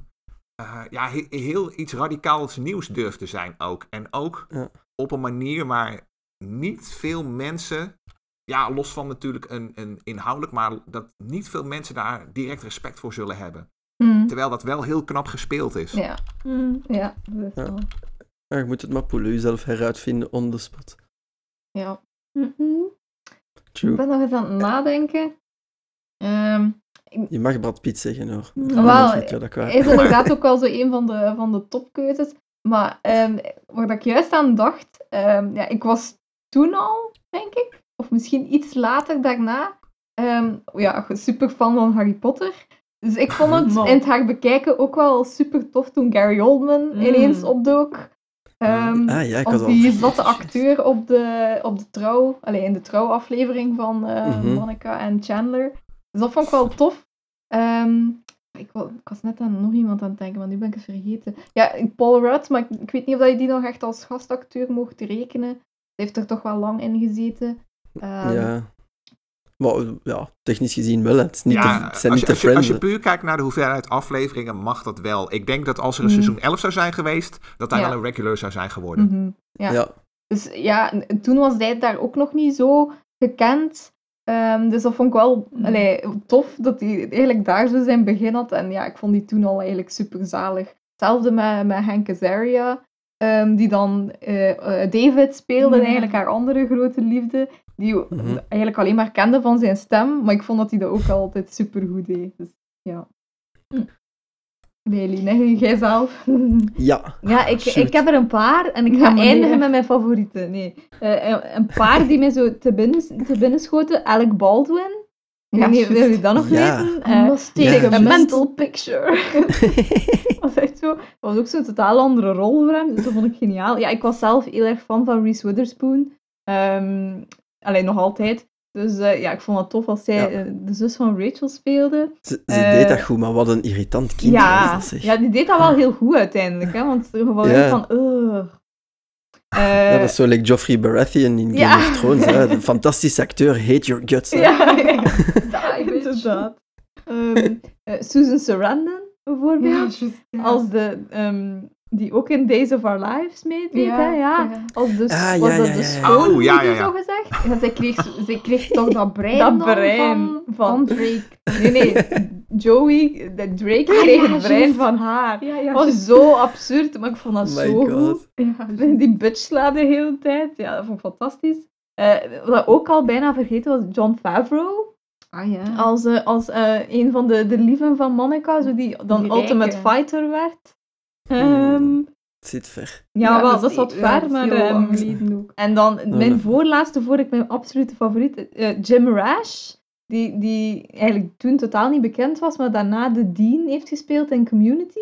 eh, ja, he- heel iets radicaals nieuws durft te zijn ook. En ook Ja. op een manier waar niet veel mensen, ja, los van natuurlijk een, een inhoudelijk, maar dat niet veel mensen daar direct respect voor zullen hebben. Mm. Terwijl dat wel heel knap gespeeld is. Ja, Hm. ja, dat is wel. Ja, je moet het maar poelen, jezelf heruitvinden on the spot. Ja. Mhm. Ik True. ben nog eens aan het nadenken. Ehm, Je mag Brad Pitt zeggen hoor. Wel, Ik dat hij is inderdaad ook wel zo een van de, van de topkeuzes. Maar ehm waar ik juist aan dacht, ehm, ja, ik was toen al, denk ik, of misschien iets later daarna, ehm, ja, super fan van Harry Potter. Dus ik vond het Man. in het herbekijken ook wel super tof toen Gary Oldman Mm. ineens opdook. Ehm, ah ja, ik als die al... zatte acteur op de, op de trouw, alleen in de trouwaflevering van eh Mhm. Monica en Chandler. Dus dat vond ik wel tof. Ehm, ik, wa- ik was net aan nog iemand aan het denken, maar nu ben ik het vergeten. Ja, Paul Rudd, maar ik, ik weet niet of je die nog echt als gastacteur mocht rekenen. Hij heeft er toch wel lang in gezeten. Ehm, Ja. Maar ja, technisch gezien wel. Het, is niet Ja, de, het zijn als, niet je, de als, je, als friends. je puur kijkt naar de hoeveelheid afleveringen, mag dat wel. Ik denk dat als er een Mm. seizoen 11 zou zijn geweest, dat hij Ja. wel een regular zou zijn geworden. mhm, ja. Ja. Dus ja, en toen was hij daar ook nog niet zo gekend. Ehm, dus dat vond ik wel Mm. allee, tof dat hij eigenlijk daar zo zijn begin had. En ja, ik vond die toen al eigenlijk super zalig. Hetzelfde met, met Hank Azaria, ehm, die dan eh, eh, David speelde, en Ja. eigenlijk haar andere grote liefde. Die Mhm. eigenlijk alleen maar kende van zijn stem, maar ik vond dat hij dat ook altijd super goed deed. Dus ja. Nee, jij zelf? Ja. Ja, ik, Shoot. ik heb er een paar en ik ga nee, eindigen met mijn favorieten. Nee. Eh, een- een paar die mij zo te binnen, te binnen schoten. Alec Baldwin. Ik Ja, weet niet of juist. jullie dat nog Ja. weten. I Eh, a een mental mental picture. dat was echt zo. Dat was ook zo'n totaal andere rol voor hem. Dus dat vond ik geniaal. Ja, ik was zelf heel erg fan van Reese Witherspoon. Ehm alleen nog altijd. Dus eh, ja, ik vond het tof als zij Ja. eh, de zus van Rachel speelde. Ze, ze Eh, deed dat goed, maar wat een irritant kind was Ja, dat, zeg. ja, die deed dat wel heel goed uiteindelijk. Hè, want er gewoon Ja. van... Eh, dat is zo like Joffrey Baratheon in Game Ja. of Thrones. Hè. Een fantastische acteur, hate your guts. hè. Ja, inderdaad. Ehm, eh, Susan Sarandon, bijvoorbeeld. Als de, ehm, die ook in Days of Our Lives meedeed, hè, ja. Als de, Ah, was ja, dat ja, de ja, ja. schoonmoeder, Oh, ja, ja, ja. zo gezegd? Ja, zij kreeg, zij kreeg toch dat brein Dat brein van, van- van Drake. Nee, nee, Joey, de Drake Ah, kreeg ja, het brein van haar. Ja, ja. Dat was zo absurd, maar ik vond dat Oh my zo god. goed. Ja, Die bitch slaat de hele tijd. Ja, dat vond ik fantastisch. Eh, wat ik ook al bijna vergeten was John Favreau. Ah ja. Als, eh, als eh, een van de, de lieven van Monica, zo die dan Die Ultimate. Fighter werd. Ehm, Het zit ver. ja, wel, dat is wat ja, ver, dat maar... ehm, geleden ook. en dan mijn voorlaatste voor ik mijn absolute favoriet, eh, Jim Rash. Die, die eigenlijk toen totaal niet bekend was, maar daarna de Dean heeft gespeeld in Community.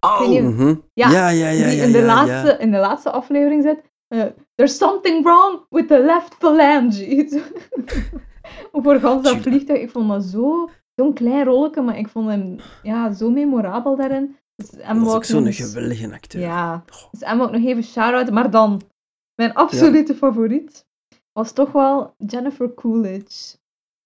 Oh, Mhm. Ja, ja, ja, ja. die ja, in, de ja, laatste, ja. in de laatste aflevering zit. eh, There's something wrong with the left phalange. Voor gans dat vliegtuig. Ik vond dat zo, zo'n klein rolletje, maar ik vond hem ja, zo memorabel daarin. Dus hem Dat is zo'n geweldige acteur. Ja, dus hem ook nog even shout-out. Maar dan, mijn absolute favoriet was toch wel Jennifer Coolidge.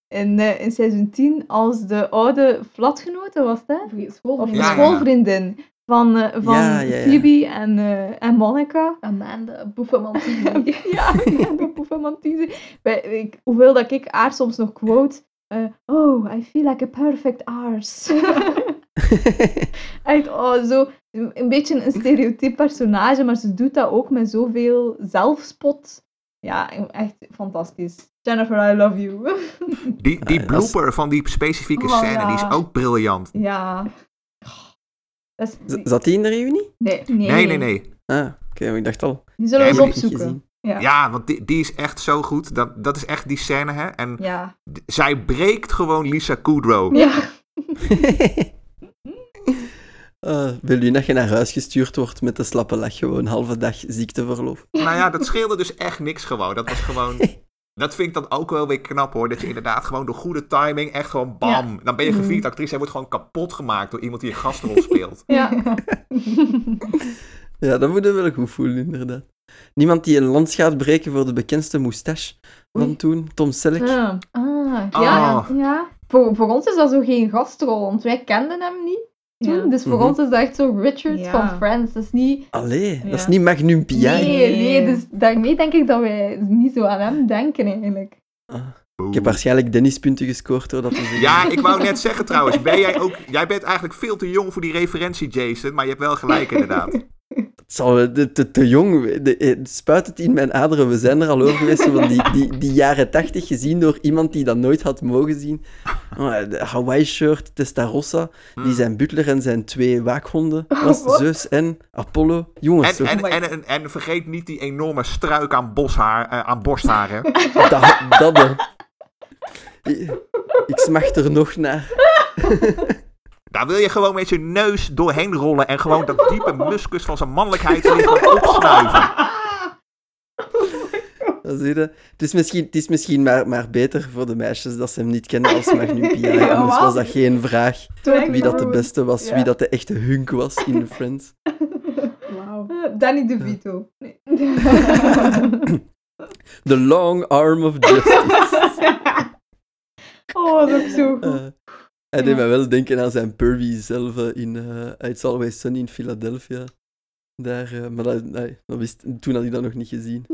In, in seizoen 10 als de oude flatgenote was hè? Of Schoolvriendin. Ja, ja. schoolvriendin van, eh, van Ja, ja, ja. Phoebe en, eh, en Monica. Amanda Buffamantini. ja, de. Bij- ik- Hoeveel dat ik haar soms nog quote. Eh, oh, I feel like a perfect arse. Echt, oh, zo een beetje een stereotyp personage, maar ze doet dat ook met zoveel zelfspot. Ja, echt fantastisch. Jennifer, I love you. die, die is- blooper van die specifieke Oh, scène, die is ook briljant. ja. Dat is, Zat hij in de reunie? Nee. nee, Nee, nee, nee. Ah, oké, ik dacht al. Die zullen we eens opzoeken. Ja. Ja, want die, die is echt zo goed. Dat, dat is echt die scène, hè. En Ja. zij breekt gewoon Lisa Kudrow. ja. Eh, wil u dat je naar huis gestuurd wordt met de slappe lach, gewoon halve dag ziekteverlof? Nou ja, dat scheelde dus echt niks gewoon. Dat was gewoon... Dat vind ik dan ook wel weer knap hoor. Dat je inderdaad gewoon door goede timing echt gewoon bam. Dan ben je gevierd actrice en wordt gewoon kapot gemaakt door iemand die een gastrol speelt. Ja. Ja, dat moet je wel goed voelen, inderdaad. Niemand die een lans gaat breken voor de bekendste moustache van Oei. toen, Tom Selleck. Ja. Ah, Oh. Ja, ja. Voor, voor ons is dat zo geen gastrol, want wij kenden hem niet toen. Ja. dus voor Mhm. ons is dat echt zo Richard Ja. van Friends. Dat is niet... Allee, dat is Ja. niet Magnum PI. Nee, Nee. nee, dus daarmee denk ik dat wij niet zo aan hem denken eigenlijk. Ah, ik heb waarschijnlijk Dennis-punten gescoord door dat. Ja, ik wou net zeggen trouwens. Ben jij ook... Jij bent eigenlijk veel te jong voor die referentie, Jason. Maar je hebt wel gelijk inderdaad. Het zal te, te, te jong. De, eh, spuit het in mijn aderen. We zijn er al over geweest. Van die, die, die jaren tachtig gezien door iemand die dat nooit had mogen zien. Oh, de Hawaii-shirt, Testarossa. Die Hmm. zijn butler en zijn twee waakhonden. Was? Zeus en Apollo. Jongens, En, zo- en, en, en, en vergeet niet die enorme struik aan, boshaar, eh, aan borsthaar. Hè. dat, dat ik, ik smacht er nog naar. Daar wil je gewoon met je neus doorheen rollen en gewoon dat diepe muskus van zijn mannelijkheid opsnuiven. Dat zie je. Het is misschien, het is misschien maar, maar beter voor de meisjes dat ze hem niet kennen als Magnum PI. Anders was dat geen vraag wie dat de beste was, Ja. wie dat de echte hunk was in Friends. Wauw. Eh, Danny DeVito. Nee. The long arm of justice. oh, dat is ook zo goed. Hij deed mij wel denken aan zijn Purvey zelf eh, in eh, It's Always Sunny in Philadelphia. Daar, eh, maar dat, nee, dat wist, toen had ik dat nog niet gezien.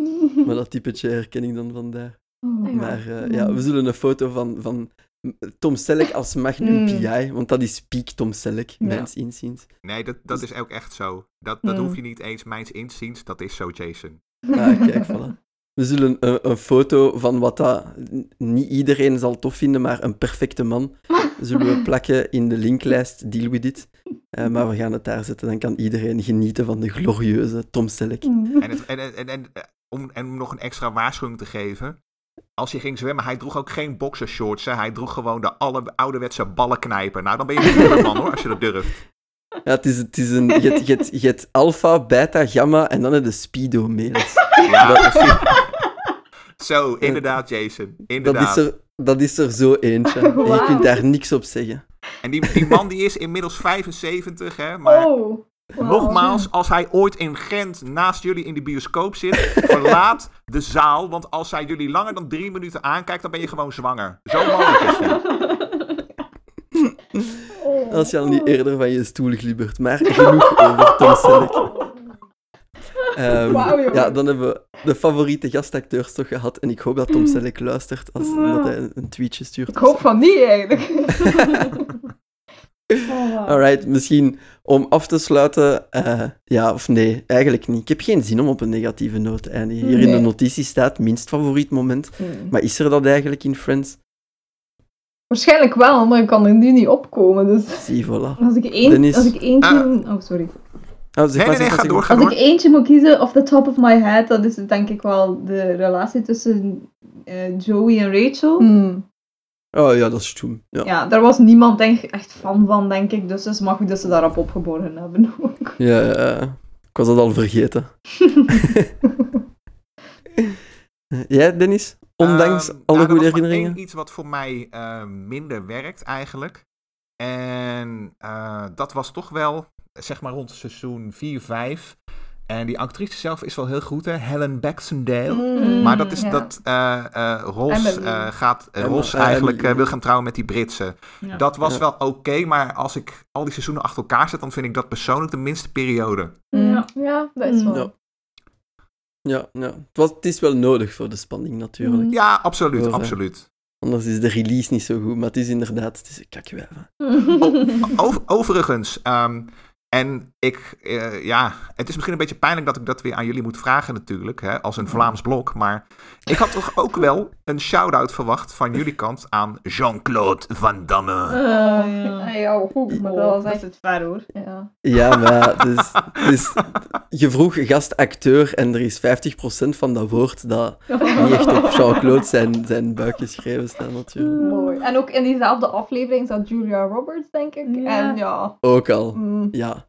Maar dat typetje herken ik dan vandaar. Oh, Maar eh, ja, we zullen een foto van, van Tom Selleck als Magnum Mm. PI, want dat is peak Tom Selleck, Ja. mijns inziens. Nee, dat, dat is ook echt zo. Dat, dat hoef je niet eens mijns inziens. Dat is zo, Jason. Ah, kijk, voilà. We zullen een, een foto van wat dat niet iedereen zal tof vinden, maar een perfecte man, zullen we plakken in de linklijst Deal With It. Eh, maar we gaan het daar zetten, dan kan iedereen genieten van de glorieuze Tom Selleck. Mm. En, het, en, en, om, en om nog een extra waarschuwing te geven. Als je ging zwemmen, hij droeg ook geen boxershorts. Hè. Hij droeg gewoon de alle ouderwetse ballenknijper. Nou, dan ben je een man hoor, als je dat durft. Ja, het is, het is een... Je hebt, je, hebt, je hebt alpha, beta, gamma en dan heb je de speedo-mails. Ja, precies. Zo, inderdaad, Jason. Dat Inderdaad. is, er, dat is er zo eentje. En Je kunt daar niks op zeggen. En die, die man die is inmiddels 75, hè. Maar Oh. Wow. nogmaals, als hij ooit in Gent naast jullie in de bioscoop zit, verlaat de zaal. Want als hij jullie langer dan drie minuten aankijkt, dan ben je gewoon zwanger. Zo mogelijk is hij. Oh. Als je al niet eerder van je stoel glibbert. Maar genoeg over Tom Selleck. Ehm, ja, dan hebben we de favoriete gastacteurs toch gehad. En ik hoop dat Tom Selleck luistert als dat hij een, tweetje stuurt. Ik hoop van niet eigenlijk. Oh, wow. Alright, misschien om af te sluiten. eh, ja of nee, eigenlijk niet. Ik heb geen zin om op een negatieve noot te eindigen. Hier in de notitie staat minst favoriet moment. Hmm. Maar is er dat eigenlijk in Friends? Waarschijnlijk wel, maar ik kan er nu niet opkomen. Dus Zie, voilà. als ik, één, Dennis. als ik eentje... Ah. oh, sorry. Oh, Nee, nee, nee, ga door, ga Als door. ik eentje moet kiezen, off the top of my head, dat is het denk ik wel de relatie tussen eh, Joey en Rachel. Hmm. Oh ja, dat is toen. Ja. Ja, daar was niemand denk, echt fan van, denk ik. Dus het is maar goed dat ze daarop opgeborgen hebben ook. Ja, ik was dat al vergeten. Jij, Dennis? Ondanks Ehm, alle nou, goede herinneringen? één iets wat voor mij eh, minder werkt eigenlijk. En eh, dat was toch wel, zeg maar rond seizoen 4, 5. En die actrice zelf is wel heel goed, hè? Helen Baxendale. Mm, Maar dat is ja. dat eh, eh, Ross, Emily. eh, gaat, eh, eigenlijk wil gaan trouwen met die Britse. Ja. Dat was Ja. wel oké, maar als ik al die seizoenen achter elkaar zet, dan vind ik dat persoonlijk de minste periode. Ja. Ja, dat is Mm. wel. Ja. Ja. Het, was, het is wel nodig voor de spanning natuurlijk. Mm. Ja, absoluut, absoluut. Anders is de release niet zo goed. Maar het is inderdaad, het is een kakwijf. Over- overigens, ehm, en ik, eh, ja, het is misschien een beetje pijnlijk dat ik dat weer aan jullie moet vragen natuurlijk, hè, als een Vlaams blok, maar ik had toch ook wel een shout-out verwacht van jullie kant aan Jean-Claude Van Damme. Eh, ja. goed, maar dat was echt... het ver hoor. Ja. Ja, maar dus, dus, je vroeg gastacteur en er is 50% van dat woord dat niet echt op Jean-Claude zijn, zijn buik geschreven staat natuurlijk. Mooi. En ook in diezelfde aflevering zat Julia Roberts, denk ik. Ja. En ja... Ook al. mm. Ja.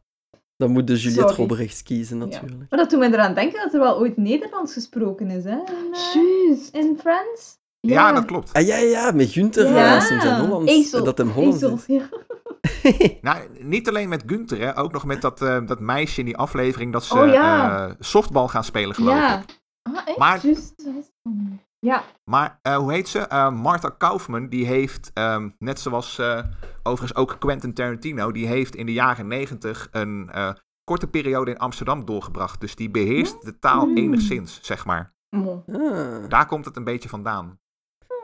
Dan moet de Juliette Sorry. Robbrechts kiezen natuurlijk. Maar dat doet mij eraan denken dat er wel ooit Nederlands gesproken is, hè? In, eh, Juist. in Friends? Ja, dat klopt. Ah ja, ja, met Gunther Ja. als hem zijn Hollands. Ezel. Dat hem Hollands Ezel, is. ja. Nou, niet alleen met Gunther, hè, ook nog met dat, eh, dat meisje in die aflevering dat ze Oh, ja. eh, softbal gaan spelen, geloof Ja. ik. Ah, echt? Maar- Juist. Ja. Maar eh, hoe heet ze? Eh, Martha Kaufman, die heeft, ehm, net zoals eh, overigens ook Quentin Tarantino, die heeft in de jaren negentig een eh, korte periode in Amsterdam doorgebracht. Dus die beheerst de taal Mm. enigszins, zeg maar. Ah. Daar komt het een beetje vandaan.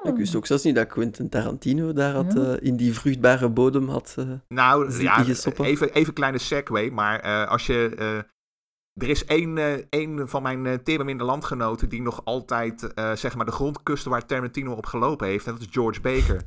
Ik wist ook zelfs niet dat Quentin Tarantino daar had, Ja. eh, in die vruchtbare bodem had. eh, Nou, ja, even, even kleine segue, maar eh, als je... er is één, eh, één van mijn uh, landgenoten die nog altijd eh, zeg maar de grond kuste waar Tarantino op gelopen heeft. En dat is George Baker.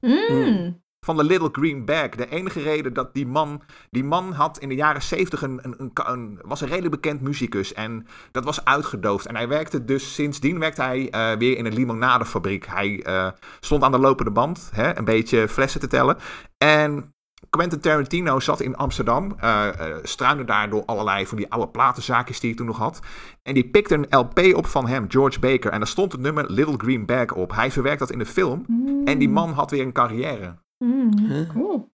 Mm. van de Little Green Bag. De enige reden dat die man... Die man had in de jaren zeventig een, een, een, een- was een redelijk bekend muzikus. En dat was uitgedoofd. En hij werkte dus... Sindsdien werkte hij eh, weer in een limonadefabriek. Hij eh, stond aan de lopende band. Hè, een beetje flessen te tellen. En... Quentin Tarantino zat in Amsterdam, eh eh, struinde daar door allerlei van die oude platenzaakjes die ik toen nog had. En die pikte een LP op van hem, George Baker. En daar stond het nummer Little Green Bag op. Hij verwerkt dat in de film. En die man had weer een carrière. Mm. Cool.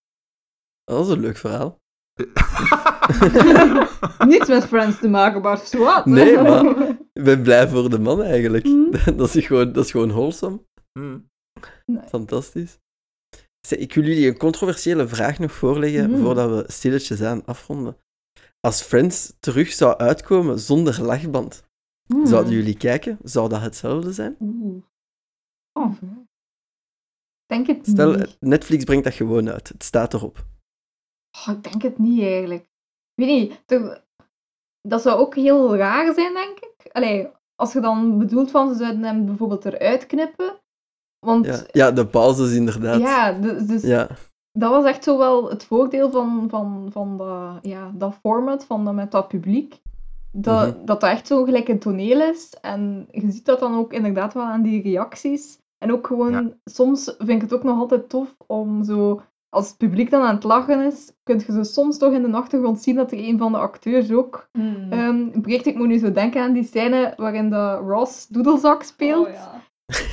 Dat is een leuk verhaal. Niets met Friends te maken, maar zwart. Nee, maar ik ben blij voor de man eigenlijk. Mm. Dat is gewoon, dat is gewoon wholesome. Fantastisch. Ik wil jullie een controversiële vraag nog voorleggen Mm. voordat we stilletjes aan afronden. Als Friends terug zou uitkomen zonder lachband, Mm. zouden jullie kijken? Zou dat hetzelfde zijn? Oeh. Oh. Denk het Stel, niet. Netflix brengt dat gewoon uit. Het staat erop. Oh, ik denk het niet eigenlijk. Ik weet niet. toch- dat zou ook heel raar zijn, denk ik. Allee, als je dan bedoelt van ze zouden hem bijvoorbeeld eruit knippen. Want Ja, ja, ja de pauzes inderdaad. dus, dus Ja. dat was echt zo wel het voordeel van, van, van dat, ja, dat format, van dat met dat publiek. Dat, Mhm. dat dat echt zo gelijk een toneel is. En je ziet dat dan ook inderdaad wel aan die reacties. En ook gewoon, Ja. soms vind ik het ook nog altijd tof om zo als het publiek dan aan het lachen is, kun je zo soms toch in de achtergrond zien dat er een van de acteurs ook um, breekt. Ik moet nu zo denken aan die scène waarin de Ross Doedelzak speelt. Oh, ja.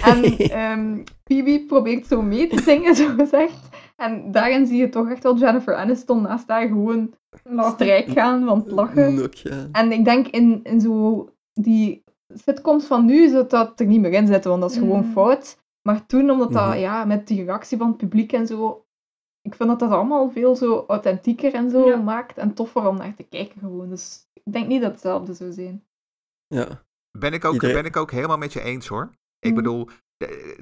En ehm Phoebe probeert zo mee te zingen, zo gezegd. En daarin zie je toch echt wel Jennifer Aniston naast haar gewoon strijk gaan van het lachen. Ja. En ik denk in, in zo die sitcoms van nu zou dat er niet meer in zitten, want dat is gewoon Mm. fout. Maar toen, omdat dat, Mhm. ja, met die reactie van het publiek en zo, ik vind dat dat allemaal veel zo authentieker en zo Ja. maakt en toffer om naar te kijken gewoon. Dus ik denk niet dat het hetzelfde zou zijn. ja. Ben ik, ook, Iedereen- ben ik ook helemaal met je eens hoor. Ik Mhm. bedoel,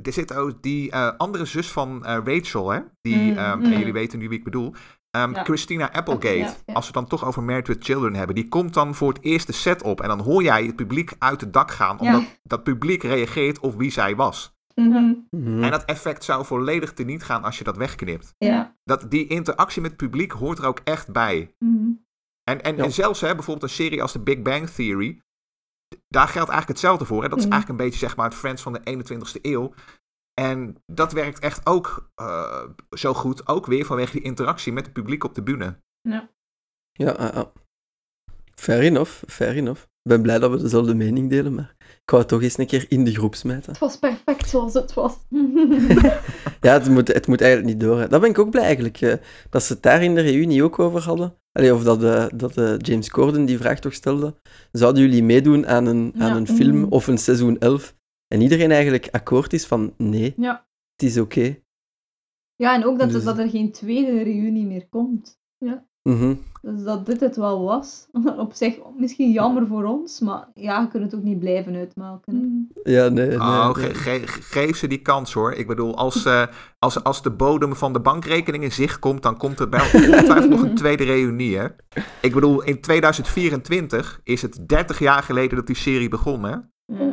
er zit ook die eh, andere zus van eh, Rachel, hè? Die, Mhm. ehm, en jullie weten nu wie ik bedoel. Ehm, Ja. Christina Applegate, Ja, ja. als we het dan toch over Married with Children hebben, die komt dan voor het eerst de set op. En dan hoor jij het publiek uit het dak gaan, Ja. omdat dat publiek reageert op wie zij was. Mhm. En dat effect zou volledig teniet gaan als je dat wegknipt. Ja. Dat, die interactie met het publiek hoort er ook echt bij. Mhm. En, en, Ja. en zelfs hè, bijvoorbeeld een serie als The Big Bang Theory. Daar geldt eigenlijk hetzelfde voor. Hè? Dat is Mhm. eigenlijk een beetje zeg maar het Friends van de 21ste eeuw. En dat werkt echt ook eh, zo goed. Ook weer vanwege die interactie met het publiek op de bühne. Ja, ah, ah. fair enough, fair enough. Ik ben blij dat we dezelfde mening delen, maar ik wou het toch eens een keer in de groep smijten. Het was perfect zoals het was. Ja, het moet, het moet eigenlijk niet door. hè. Dat ben ik ook blij eigenlijk, eh, dat ze het daar in de reunie ook over hadden. Allee, of dat, eh, dat eh, James Corden die vraag toch stelde. Zouden jullie meedoen aan een, aan Ja. een film Mhm. of een seizoen 11? En iedereen eigenlijk akkoord is van nee, Ja. het is oké. ja, en ook dat, Dus- dat er geen tweede reunie meer komt. Mhm. Dus dat dit het wel was. Op zich misschien jammer voor ons, maar ja, je kunt het ook niet blijven uitmelken. hè. Ja, nee, nee. Oh, nee. ge- ge- geef ze die kans hoor. Ik bedoel, als, eh, als, als de bodem van de bankrekening in zicht komt, dan komt er bij ons ongetwijfeld nog een tweede reunie. Hè? Ik bedoel, in 2024 is het 30 jaar geleden dat die serie begon. Hè? Ja.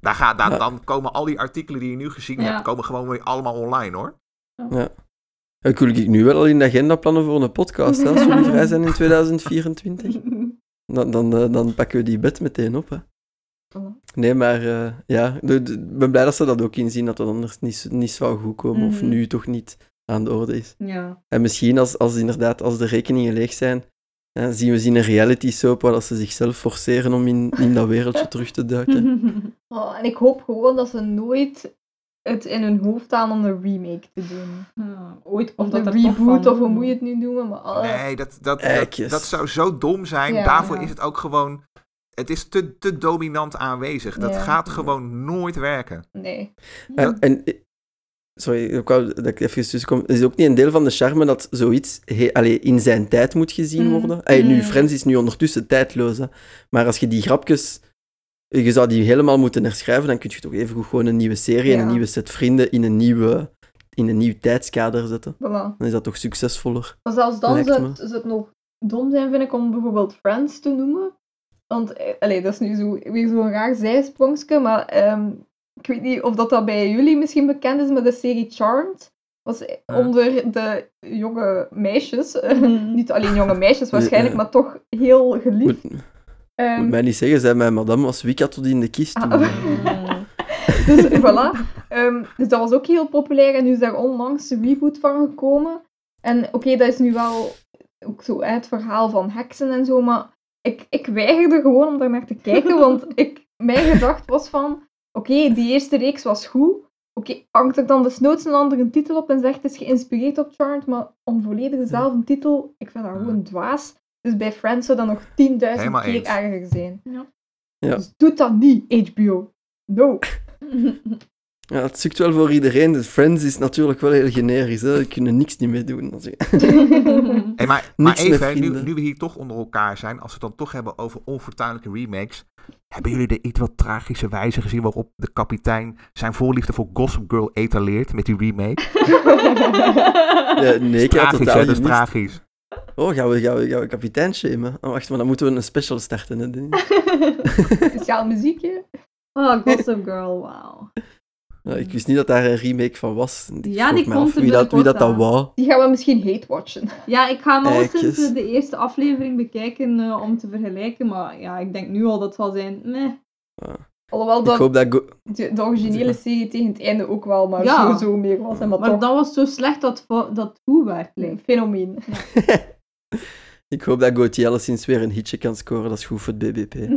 Daar gaat, Ja. Dan komen al die artikelen die je nu gezien Ja. hebt, komen gewoon weer allemaal online hoor. Ik wil ik nu wel al in de agenda plannen voor een podcast, hè, als jullie vrij zijn in 2024. Dan, dan, eh, dan pakken we die bed meteen op. Hè. Voilà. Nee, maar eh, ja, ik ben blij dat ze dat ook inzien, dat dat anders niet, niet zou goed komen, of Mhm. nu toch niet aan de orde is. Ja. En misschien als, als inderdaad, als de rekeningen leeg zijn, hè, zien we zien een reality soap waar dat ze zichzelf forceren om in, in dat wereldje terug te duiken. Oh, en ik hoop gewoon dat ze nooit het in hun hoofd halen om een remake te doen. Ja, Ooit Of komt een dat er toch reboot, of hoe moet je het nu noemen. Maar, oh, Nee, dat, dat, dat, dat zou zo dom zijn. Ja. Daarvoor Ja. is het ook gewoon. Het is te, te dominant aanwezig. Dat Ja. gaat gewoon nooit werken. nee. En, en sorry, ik wou dat ik even tussenkom. Het is ook niet een deel van de charme dat zoiets he, allee, in zijn tijd moet gezien Mm. worden. Allee, nu, Mm. Friends is nu ondertussen tijdloos, hè. maar als je die grapjes, je zou die helemaal moeten herschrijven, dan kun je toch even goed gewoon een nieuwe serie en Ja. een nieuwe set vrienden in een, nieuwe, in een nieuw tijdskader zetten. Voilà. Dan is dat toch succesvoller. Maar zelfs dan zou het, zou het nog dom zijn, vind ik, om bijvoorbeeld Friends te noemen. Want, eh, allee, dat is nu zo, weer zo'n raar zijsprongske, maar ehm, ik weet niet of dat, dat bij jullie misschien bekend is, maar de serie Charmed was eh, Ja. onder de jonge meisjes, Mhm. niet alleen jonge meisjes waarschijnlijk, maar toch heel geliefd. Moet, Ehm, moet mij niet zeggen, zei mijn madame was Wicca tot in de kist. Ah, toen. Dus voilà. Ehm, dus dat was ook heel populair en nu is daar onlangs een reboot van gekomen. En oké, dat is nu wel ook zo hè, het verhaal van heksen en zo, maar ik, ik weigerde gewoon om daar naar te kijken, want ik, mijn gedachte was van, oké, die eerste reeks was goed. Oké, hangt er dan desnoods een andere titel op en zegt het is geïnspireerd op Charmed, maar om volledig dezelfde titel, ik vind dat gewoon dwaas. Dus bij Friends zou dat nog 10.000 Helemaal keer eens. erger zijn. Ja. Ja. Dus doe dat niet, HBO. No. Ja, het zoekt wel voor iedereen. Dus Friends is natuurlijk wel heel generisch. Hè. Daar kunnen niks niet mee doen. Als je- Hey, maar, even, hè, nu, nu we hier toch onder elkaar zijn, als we het dan toch hebben over onfortuinlijke remakes. Hebben jullie de iets wat tragische wijze gezien waarop de kapitein zijn voorliefde voor Gossip Girl etaleert met die remake? Ja, nee, ik totaal? Dat is tragisch. Oh, gaan we, gaan we, gaan we kapitein shamen? Oh, wacht, maar dan moeten we een special starten. Hè. Speciaal muziekje. Oh, Gossip Girl, wauw. Ja, ik wist niet dat daar een remake van was. Ik Ja, die komt er wie dat, wie dat, binnenkort wou. Die gaan we misschien hate watchen. Ja, ik ga hem al Eikjes. sinds eh, de eerste aflevering bekijken eh, om te vergelijken, maar ja, ik denk nu al dat het zal zijn, meh. Alhoewel Ik dat hoop dat... Go- de, de originele serie tegen het einde ook wel maar Ja. sowieso meer was. En maar, Maar toch dat was zo slecht dat dat goed werd, een lijkt. fenomeen. ik hoop dat Gauthier alleszins weer een hitje kan scoren. Dat is goed voor het BBP.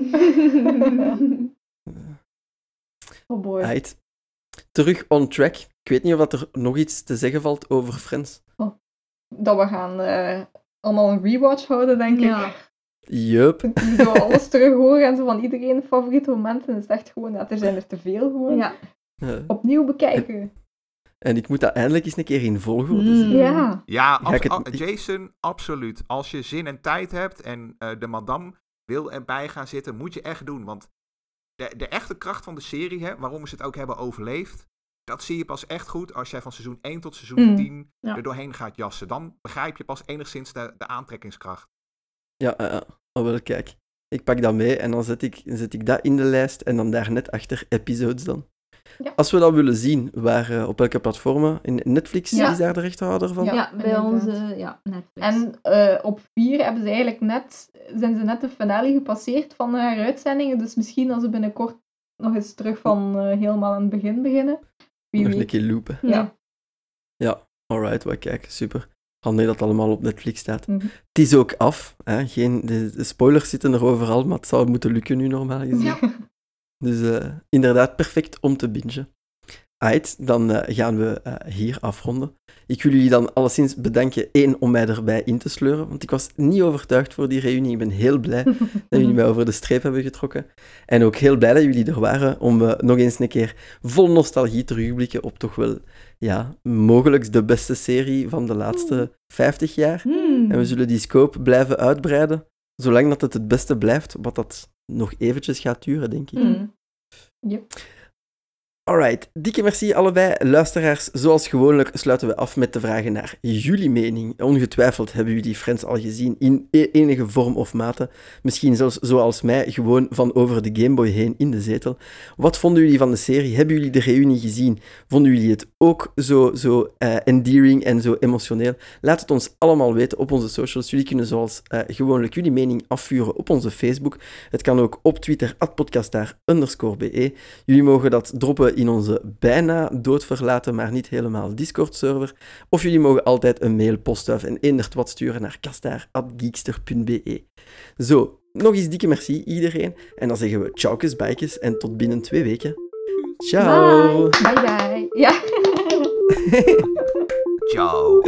oh boy. Right. Terug on track. Ik weet niet of dat er nog iets te zeggen valt over Friends. Dat we gaan eh, allemaal een rewatch houden, denk ik. Ja. Yup. Zo alles terug horen en zo van iedereen favoriete momenten. is echt gewoon, ja, er zijn er te veel gewoon. Ja. Opnieuw bekijken. en ik moet dat eindelijk eens een keer in volgorde Mm. zien. Ja. Ja, Ga ik abs- het- a- Jason, absoluut. Als je zin en tijd hebt en eh, de madame wil erbij gaan zitten, moet je echt doen. Want de, de echte kracht van de serie, hè, waarom ze het ook hebben overleefd, dat zie je pas echt goed als jij van seizoen 1 tot seizoen Mm. 10 Ja. er doorheen gaat jassen. Dan begrijp je pas enigszins de, de aantrekkingskracht. Ja, ja, ja. Oh, wel, kijk. Ik pak dat mee en dan zet ik, zet ik dat in de lijst en dan daar net achter episodes dan. Ja. Als we dat willen zien, waar, eh, op welke platformen? In Netflix Ja. is daar de rechterhouder van? Ja, Ja, bij onze ja, Netflix. En eh, op vier hebben ze eigenlijk net, zijn ze net de finale gepasseerd van haar uitzendingen. Dus misschien als ze binnenkort nog eens terug van eh, helemaal aan het begin beginnen. Wie Nog een keer loopen. Ja. Ja, alright, wat kijk, super. Handig dat het allemaal op Netflix staat. Mhm. Het is ook af. Hè? Geen, de, de spoilers zitten er overal, maar het zou moeten lukken nu normaal gezien. Ja. Dus eh, inderdaad, perfect om te bingen. Right, dan eh, gaan we eh, hier afronden. Ik wil jullie dan alleszins bedanken, één, om mij erbij in te sleuren, want ik was niet overtuigd voor die reunie. Ik ben heel blij dat jullie mij over de streep hebben getrokken. En ook heel blij dat jullie er waren om nog eens een keer vol nostalgie terugblikken op toch wel, ja, mogelijk de beste serie van de laatste 50 jaar. Hmm. En we zullen die scope blijven uitbreiden, zolang dat het het beste blijft, wat dat nog eventjes gaat duren, denk ik. Mm. Alright, dikke merci allebei. Luisteraars, zoals gewoonlijk sluiten we af met de vragen naar jullie mening. Ongetwijfeld hebben jullie Friends al gezien in e- enige vorm of mate. Misschien zelfs zoals mij, gewoon van over de Gameboy heen in de zetel. Wat vonden jullie van de serie? Hebben jullie de reunie gezien? Vonden jullie het ook zo, zo eh, endearing en zo emotioneel? Laat het ons allemaal weten op onze socials. Jullie kunnen zoals eh, gewoonlijk jullie mening afvuren op onze Facebook. Het kan ook op Twitter, podcastaar be. Jullie mogen dat droppen in onze bijna doodverlaten, maar niet helemaal Discord-server. Of jullie mogen altijd een mail, postduif en eendert wat sturen naar kastaar.geekster.be. Zo, nog eens dikke merci iedereen. En dan zeggen we tjaukes, bijkes en tot binnen twee weken. Ciao! Bye bye. Ja. Ciao.